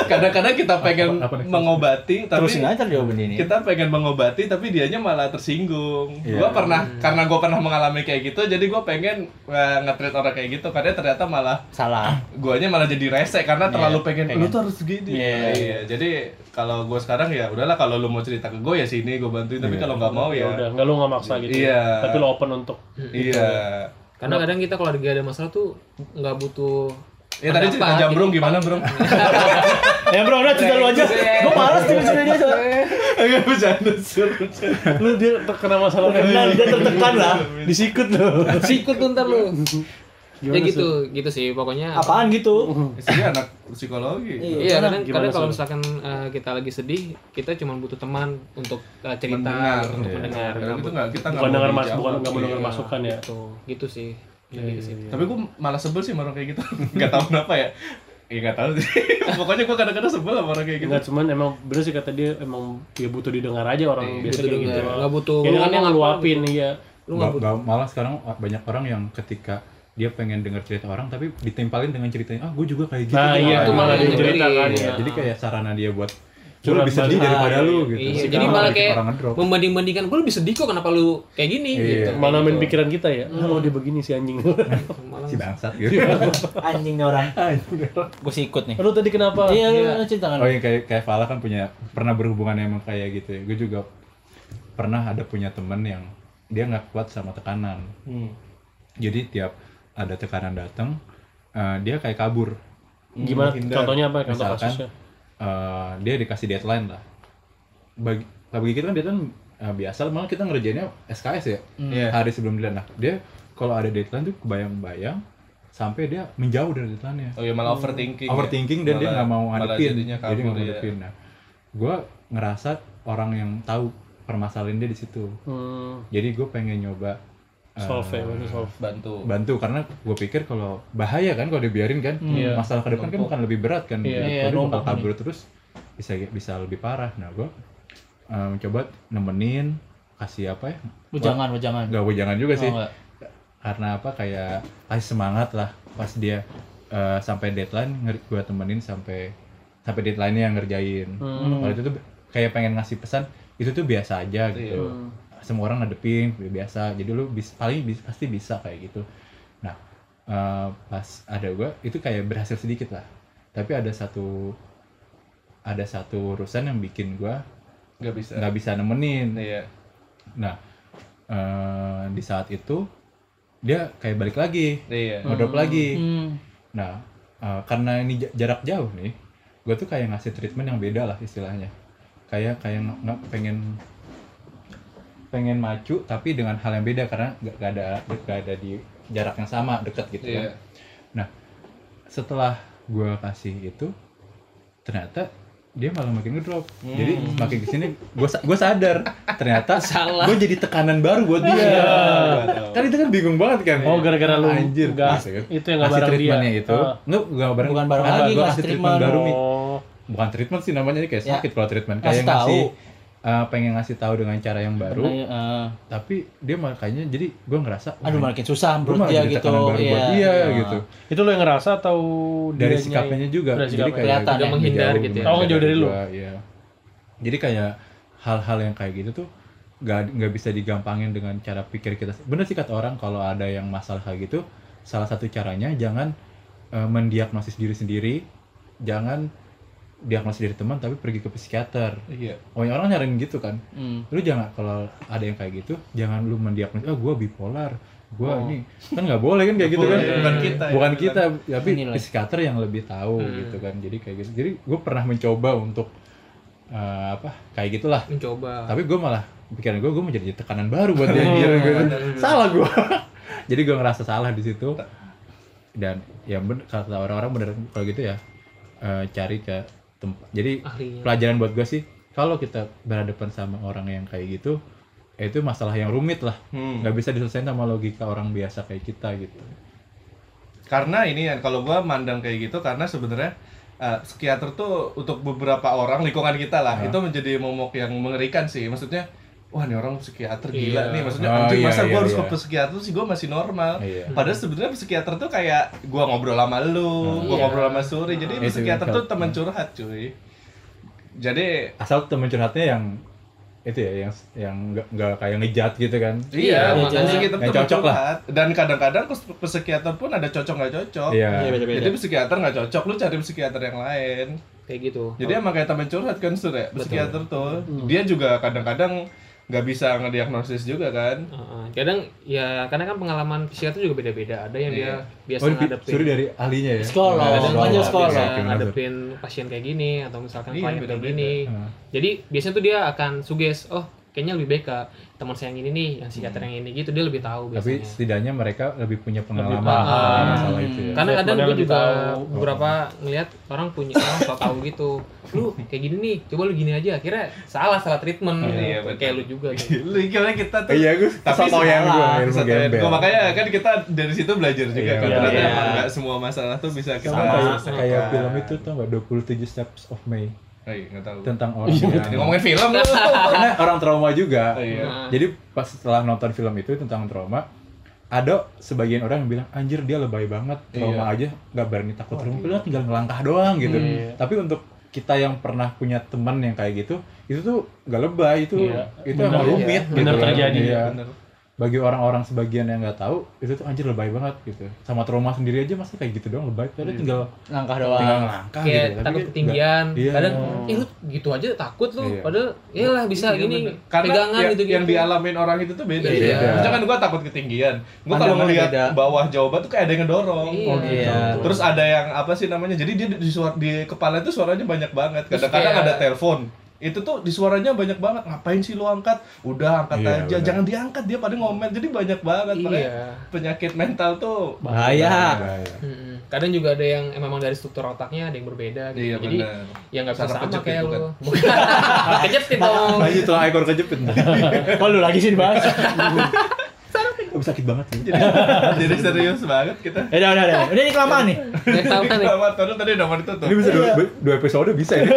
Kadang-kadang kita pengen Apa- apa nih? mengobati tapi Terusin aja jawaban ini. kita pengen mengobati tapi dianya malah tersinggung. Iya. Gua pernah karena gue pernah mengalami kayak gitu jadi gue pengen uh, nge-treat orang kayak gitu karena ternyata malah Salah. guanya malah jadi rese karena Iya, terlalu pengen pengen. lu tuh harus gini. Iya. Iya, Jadi kalau gue sekarang ya udahlah kalau lu mau cerita ke gue ya sini gue bantuin tapi Iya. kalau nggak mau Ya ya udah, enggak lu nggak maksa gitu. Iya. Tapi lu open untuk iya. Karena kadang kita kalau lagi ada masalah tuh nggak butuh Ya tadi cerita jambrung gimana, Bro? Ya bro, udah cerita lu aja. Gue males cerita dia. Enggak bercanda, lu dia terkena masalah Nah, dia tertekan lah. disikut lu. Sikut tuh ntar lu. Gimana, ya gitu, gitu sih pokoknya. Apaan gitu? Isinya anak psikologi. Iya, kadang, Gimana, kadang kalau misalkan eh, kita lagi sedih, kita cuma butuh teman untuk eh, cerita, Mendengar. untuk Iya. mendengar. Kalau gitu nggak kita nggak Bukan mau dengar mas, bukan nggak mau dengar Iya. masukan ya. Gitu, gitu sih. Ya, gitu sih. Tapi gue malah sebel sih sama orang kayak gitu. Gak tau kenapa ya. Iya gak tau sih. Pokoknya gue kadang-kadang sebel sama orang kayak gitu. Enggak cuman emang bener sih kata dia emang ya butuh didengar aja orang Iya, biasa kayak gitu. Nggak butuh Ya kan yang ngeluapin iya. Lu butuh. ba- malah sekarang banyak orang yang ketika dia pengen dengar cerita orang tapi ditimpalin dengan ceritanya ah gue juga kayak gitu Nah, tuh." iya, itu malah gitu. dia cerita kan. Iya, ya. jadi kayak sarana dia buat gue lebih sedih balik. daripada Ah, lu iya. gitu Iya, jadi malah bikin kayak orang ngedrop membanding-bandingkan, gue lebih sedih kok kenapa lu kayak gini Iya. gitu. Mana main Gitu. pikiran kita ya? Oh dia begini si anjing. Malah si bangsat gitu Anjing nih orang. Gue sih ikut nih. Lu tadi kenapa? Iya, lu cerita kan. oh iya kayak kayak Fala kan punya pernah berhubungan emang kayak gitu ya gue juga pernah ada punya temen yang dia nggak kuat sama tekanan Hmm. jadi tiap ada tekanan datang eh, dia kayak kabur Gimana? Menghindar. Contohnya apa? Contoh Misalkan, kasusnya? Eh, dia dikasih deadline lah bagi bagi kita kan deadline eh, biasa malah kita ngerjainnya SKS ya Iya. hari sebelum deadline nah dia kalau ada deadline tuh kebayang-bayang sampai dia menjauh dari deadline-nya Oh iya malah overthinking. ya. overthinking dan dia Malah- nggak mau ngadepin jadinya jadi nggak mau kabur, ya. ngadepin nah gue ngerasa orang yang tahu permasalahan dia di situ Hmm. jadi gue pengen nyoba Solve ya, maksudnya solve. Bantu. bantu karena gue pikir kalau bahaya kan kalau dibiarin kan Iya. masalah ke depan kan bukan lebih berat kan Iya. Iya, Jadi bakal numpuk kabur terus bisa bisa lebih parah nah gue coba nemenin kasih apa ya jangan, jangan. nggak gue jangan juga sih Oh, karena apa kayak kasih semangat lah pas dia eh, sampai deadline gue temenin sampai sampai deadline-nya yang ngerjain Hmm. kalau itu tuh kayak pengen ngasih pesan itu tuh biasa aja gitu Hmm. Semua orang ngadepin biasa jadi lu bis, paling bis- pasti bisa kayak gitu nah eh, pas ada gua itu kayak berhasil sedikit lah tapi ada satu ada satu urusan yang bikin gua Gak bisa. nggak bisa nemenin Iya. nah eh, di saat itu dia kayak balik lagi Iya. ngedrop lagi Hmm. nah eh, karena ini jarak jauh nih gue gue tuh kayak ngasih treatment yang beda lah istilahnya kayak kayak nggak nggak pengen pengen macu tapi dengan hal yang beda karena nggak ada nggak ada di jarak yang sama dekat gitu kan Iya. nah setelah gue kasih itu ternyata dia malah makin ngedrop jadi makin ke sini gue gue sadar ternyata Salah. gue jadi tekanan baru buat dia kan itu kan bingung banget kan Oh, gara-gara lu anjir nggak- gitu kan. itu yang nggak Kasih bareng dia. treatmentnya itu Ah. nggak nggak bareng Bukan bareng nggak, lagi, gua ngasih kasih treatment treatment. baru Mi. Oh. bukan treatment sih namanya ini kayak Ya. sakit kalau treatment kayak ngasih eh, pengen ngasih tahu dengan cara yang baru Nah, eh, tapi dia makanya jadi gue ngerasa aduh makin susah malah dia gitu baru buat dia Nah. gitu Itu lo yang ngerasa atau dari sikapnya juga Dari jadi kayak Kelihatan Udah ya. menghindar gitu ya. Oh, ngejauh dari lu? gua, iya. jadi kayak hal-hal yang kayak gitu tuh nggak nggak bisa digampangin dengan cara pikir kita bener sih kata orang kalau ada yang masalah kayak gitu salah satu caranya jangan eh, mendiagnosis diri sendiri jangan diagnosis dari teman tapi pergi ke psikiater. Iya. oh orang nyaranin gitu kan. Hmm. lu jangan kalau ada yang kayak gitu jangan lu mendiagnosis oh gue bipolar gue Oh. ini. Kan nggak boleh kan kayak gitu kan? Boleh, bukan kita ya, bukan kita tapi Menilai. psikiater yang lebih tahu Hmm. gitu kan. Jadi kayak gitu. Jadi gue pernah mencoba untuk eh, apa kayak gitulah. Mencoba. Tapi gue malah pikiran gue gue mau jadi tekanan baru buat dia Iya, gitu, bener. salah gue jadi gue ngerasa salah di situ. Dan ya bener kata orang-orang bener kalau gitu ya eh, cari ke tempat jadi ahlinya pelajaran buat gue sih kalau kita berhadapan sama orang yang kayak gitu ya itu masalah yang rumit lah Hmm. nggak bisa diselesaikan sama logika orang biasa kayak kita gitu Karena ini ya kalau gua mandang kayak gitu karena sebenarnya eh, psikiater tuh untuk beberapa orang lingkungan kita lah Ah. itu menjadi momok yang mengerikan sih. Maksudnya wah ini orang psikiater gila Iya. nih maksudnya Oh, anjing iya, masa iya, gua harus iya. ke psikiater sih gua masih normal. Iya. Padahal sebenarnya psikiater tuh kayak gua ngobrol sama lu, gua Iya. ngobrol sama Suri. Jadi Itu psikiater tuh teman curhat, cuy. Jadi asal temen curhatnya yang itu ya yang yang nggak nggak kayak ngejat gitu kan Iya, Iya, makanya kita tuh cocok lah. Dan kadang-kadang ke psikiater pun ada cocok nggak cocok. iya Iya. Jadi psikiater nggak cocok, lu cari psikiater yang lain. kayak gitu Jadi emang kayak teman curhat kan sur ya, psikiater tuh. Dia juga kadang-kadang nggak bisa ngediagnosis juga kan. Heeh. kadang ya karena kan pengalaman psikiater juga beda-beda ada yang Iya. dia biasa oh di- ngadepin suri dari ahlinya ya Psikolog, Oh, bisa Oke, oke, ngadepin pasien kayak gini atau misalkan Iya, klien kayak beda-beda. gini Heeh. jadi biasanya tuh dia akan suges oh kayaknya lebih baik ke teman saya yang ini nih yang psikiater yang ini gitu dia lebih tahu tapi biasanya setidaknya mereka lebih punya pengalaman paham. tentang masalah itu ya karena kadang gue lebih juga tahu. beberapa ngelihat orang punya orang so tahu gitu lu kayak gini nih coba lu gini aja akhirnya salah salah treatment Iya, kayak betul. lu juga tuh. Lu kira kita tuh iya gue Tapi tapi yang gue Gua makanya kan kita dari situ belajar juga Iya, kan. iya. Ternyata Iya. nggak semua masalah tuh bisa kita sama kayak, kayak film itu tau nggak 27 Steps of May Oh, iya, nggak tahu. tentang orang Ini yang ngomongin film lu. karena orang trauma juga Oh, iya. Nah, jadi pas setelah nonton film itu tentang trauma ada sebagian orang yang bilang anjir dia lebay banget trauma Iya. aja nggak berani takut trauma padahal tinggal ngelangkah doang gitu Iya. tapi untuk kita yang pernah punya teman yang kayak gitu itu tuh nggak lebay itu Iya. itu Bener, emang iya. rumit Bener gitu. terjadi. Iya. Bener. Bagi orang-orang sebagian yang nggak tahu itu tuh anjir lebay banget gitu sama trauma sendiri aja masa kayak gitu doang lebay padahal tinggal Langkah tinggal doang. ngelangkah kayak gitu takut ketinggian iya. kadang eh lu gitu aja takut lu Iya. padahal ya lah bisa Iya, gini bener. Karena pegangan yang, gitu gitu yang dialamin orang itu tuh beda. Iya. Iya. Misalkan kan gua takut ketinggian. Gua kalau ngelihat beda. bawah jauh banget tuh kayak ada yang ngedorong. Iya. Oh, iya. Terus ada yang apa sih namanya? Jadi dia di suara di kepala itu suaranya banyak banget. Kadang-kadang kayak- ada telepon. Itu tuh di suaranya banyak banget. Ngapain sih lu angkat? Udah angkat Iya, aja. bener. Jangan diangkat dia pada ngomel. Jadi banyak banget. Makanya iya penyakit mental tuh Bahaya. Bahaya. Mm-mm. kadang juga ada yang emang dari struktur otaknya ada yang berbeda gitu Iya jadi benar. ya nggak bisa sama kayak bukan kejepit dong Nah, itu ekor kejepit. Kok lu lagi sih dibahas? Oh, sakit banget sih. Jadi, jadi serius banget kita. Ya udah udah udah. Udah ini kelamaan nih. Nggak tahu kan nih Selamat, padahal tadi udah mau ditutup. Ini bisa dua, dua episode bisa ya.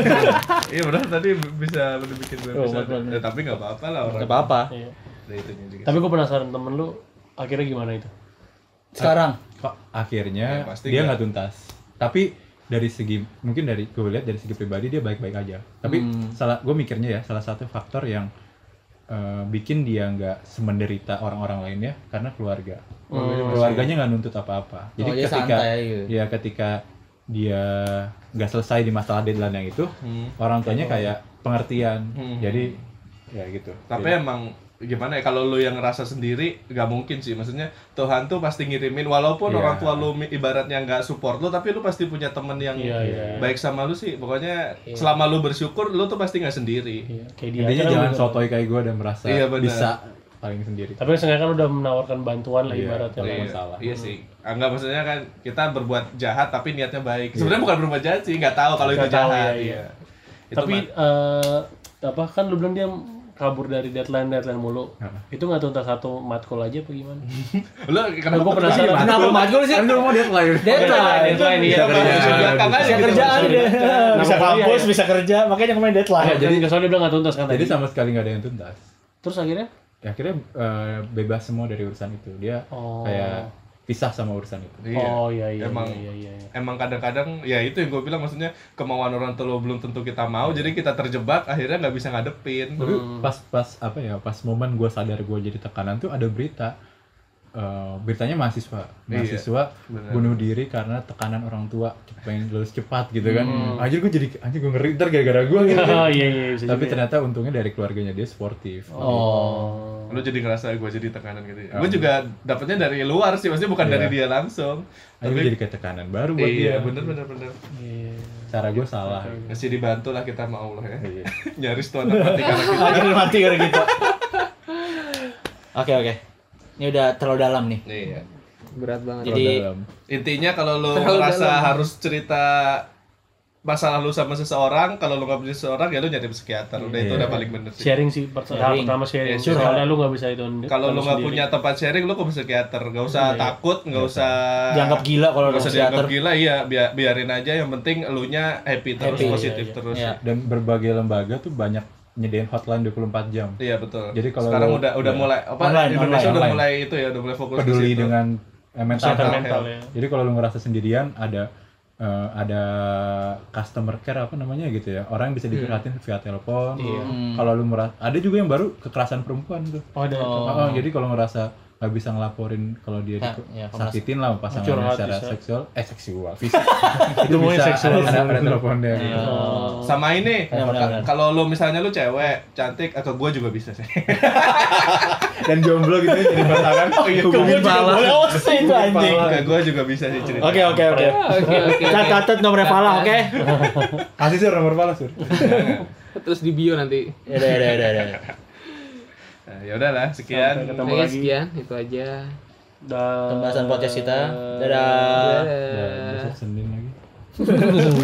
Iya benar tadi bisa lebih bikin dua Oh, episode. Ya, tapi nggak apa-apa lah orang. Gak apa-apa. Iya. Juga. Tapi gue penasaran temen lu akhirnya gimana itu? Sekarang. Kok akhirnya Ya, pasti dia nggak. nggak tuntas. Tapi dari segi mungkin dari gue lihat dari segi pribadi dia baik-baik aja. Tapi Hmm. salah gue mikirnya ya salah satu faktor yang eh, bikin dia nggak semenderita orang-orang lainnya karena keluarga. Keluarganya nggak nuntut apa-apa. Jadi Oh, dia ketika santai gitu. ya ketika dia nggak selesai di masalah deadline yang itu, Hmm. orang tuanya kayak pengertian. Hmm. Jadi ya gitu. Tapi Jadi- emang gimana ya kalau lu yang ngerasa sendiri nggak mungkin sih maksudnya Tuhan tuh pasti ngirimin walaupun Iya. orang tua lu mi- ibaratnya nggak support lu tapi lu pasti punya temen yang Iya, iya. baik sama lu sih pokoknya selama lu bersyukur lu tuh pasti nggak sendiri Iya, kayak dia Intinya aja jangan sotoy kayak gue dan merasa Iya, benar. bisa paling sendiri. Tapi seenggaknya kan udah menawarkan bantuan lah Iya. ibaratnya. Nggak Iya, masalah. iya sih Enggak maksudnya kan kita berbuat jahat tapi niatnya baik sebenarnya bukan berbuat jahat sih nggak tahu kalau itu tahu, jahat iya, iya. Itu Tapi eh, apa kan lu bilang dia kabur dari deadline deadline mulu. Heeh. Itu nggak tuntas satu matkul aja apa gimana? lu kenapa Gua penasaran. Kenapa matkul sih? Kan mau deadline. Deadline. Deadline iya. Bisa kerjaan deh. Bisa kampus, ya. bisa kerja, makanya main deadline. Nah, jadi soalnya dia bilang nggak tuntas kan Jadi sama sekali nggak ada yang tuntas. Terus akhirnya Ya, akhirnya eh, bebas semua dari urusan itu. Dia Oh. kayak pisah sama urusan itu. Iya. Oh iya iya Emang- iya iya. iya. emang kadang-kadang ya itu yang gue bilang maksudnya kemauan orang tua belum tentu kita mau jadi kita terjebak akhirnya nggak bisa ngadepin Tapi pas pas apa ya pas momen gue sadar gue jadi tekanan tuh ada berita eh, beritanya mahasiswa mahasiswa benar. bunuh diri karena tekanan orang tua pengen lulus cepat gitu kan anjir gue jadi anjir gue ngeri ntar gara-gara gue gitu Oh iya iya bisa tapi juga. ternyata untungnya dari keluarganya dia sportif Oh. lu jadi ngerasa gue jadi tekanan gitu ya gue juga dapetnya dari luar sih maksudnya bukan Iya. dari dia langsung Akhirnya gue jadi kayak tekanan baru buat iya dia bener bener bener Iya. cara gue salah masih dibantu lah kita mau Allah ya Iya. nyaris tuh anak mati karena kita mati gara gitu. Oke oke. Ini udah terlalu dalam nih. iya berat banget Jadi Dalam. intinya kalau lu Terlalu merasa dalam. harus cerita masa lalu sama seseorang kalau lu nggak punya seseorang ya lu nyari psikiater udah itu Iya. udah paling bener sih Sharing sih pertama Sharing. pertama sharing. Sure. Soalnya lu nggak bisa itu. kalau lu nggak punya tempat sharing lu ke psikiater nggak usah takut nggak usah dianggap gila kalau nggak udah usah dianggap gila iya biar, biarin aja yang penting elunya happy terus Happy, positif iya, iya. terus Iya. dan berbagai lembaga tuh banyak nyediain hotline 24 jam iya betul Jadi kalau sekarang lu- udah udah iya. mulai apa Online, Indonesia online, udah online. mulai itu ya udah mulai fokus ke peduli situ. dengan eh, mental health. mental ya. Jadi kalau lu ngerasa sendirian ada eh, ada customer care apa namanya gitu ya. Orang yang bisa dicurhatin via telepon. Hmm. Kalau lu merasa ada juga yang baru kekerasan perempuan tuh. Oh ada. Oh. Oh, jadi kalau ngerasa nggak bisa ngelaporin kalau dia Ya, ya, lah pasangannya secara bisa. seksual eh seksual fisik itu bisa seksual. ada, ada, ada teleponnya gitu. Oh. sama ini benar. kalau lu misalnya lu cewek cantik atau gue juga bisa sih dan jomblo gitu ya, jadi pasangan oh iya hubungin sih itu anjing. ke gue juga bisa sih cerita Oke oke oke. catat nomornya Falah oke. kasih sih nomor balas sur terus di bio nanti Ya udah ya udah ya ya udah. Nah, ya udahlah sekian Sampai ketemu Oke, lagi. sekian itu aja Dan Pembahasan podcast kita. Dadah. Dadah. besok senin lagi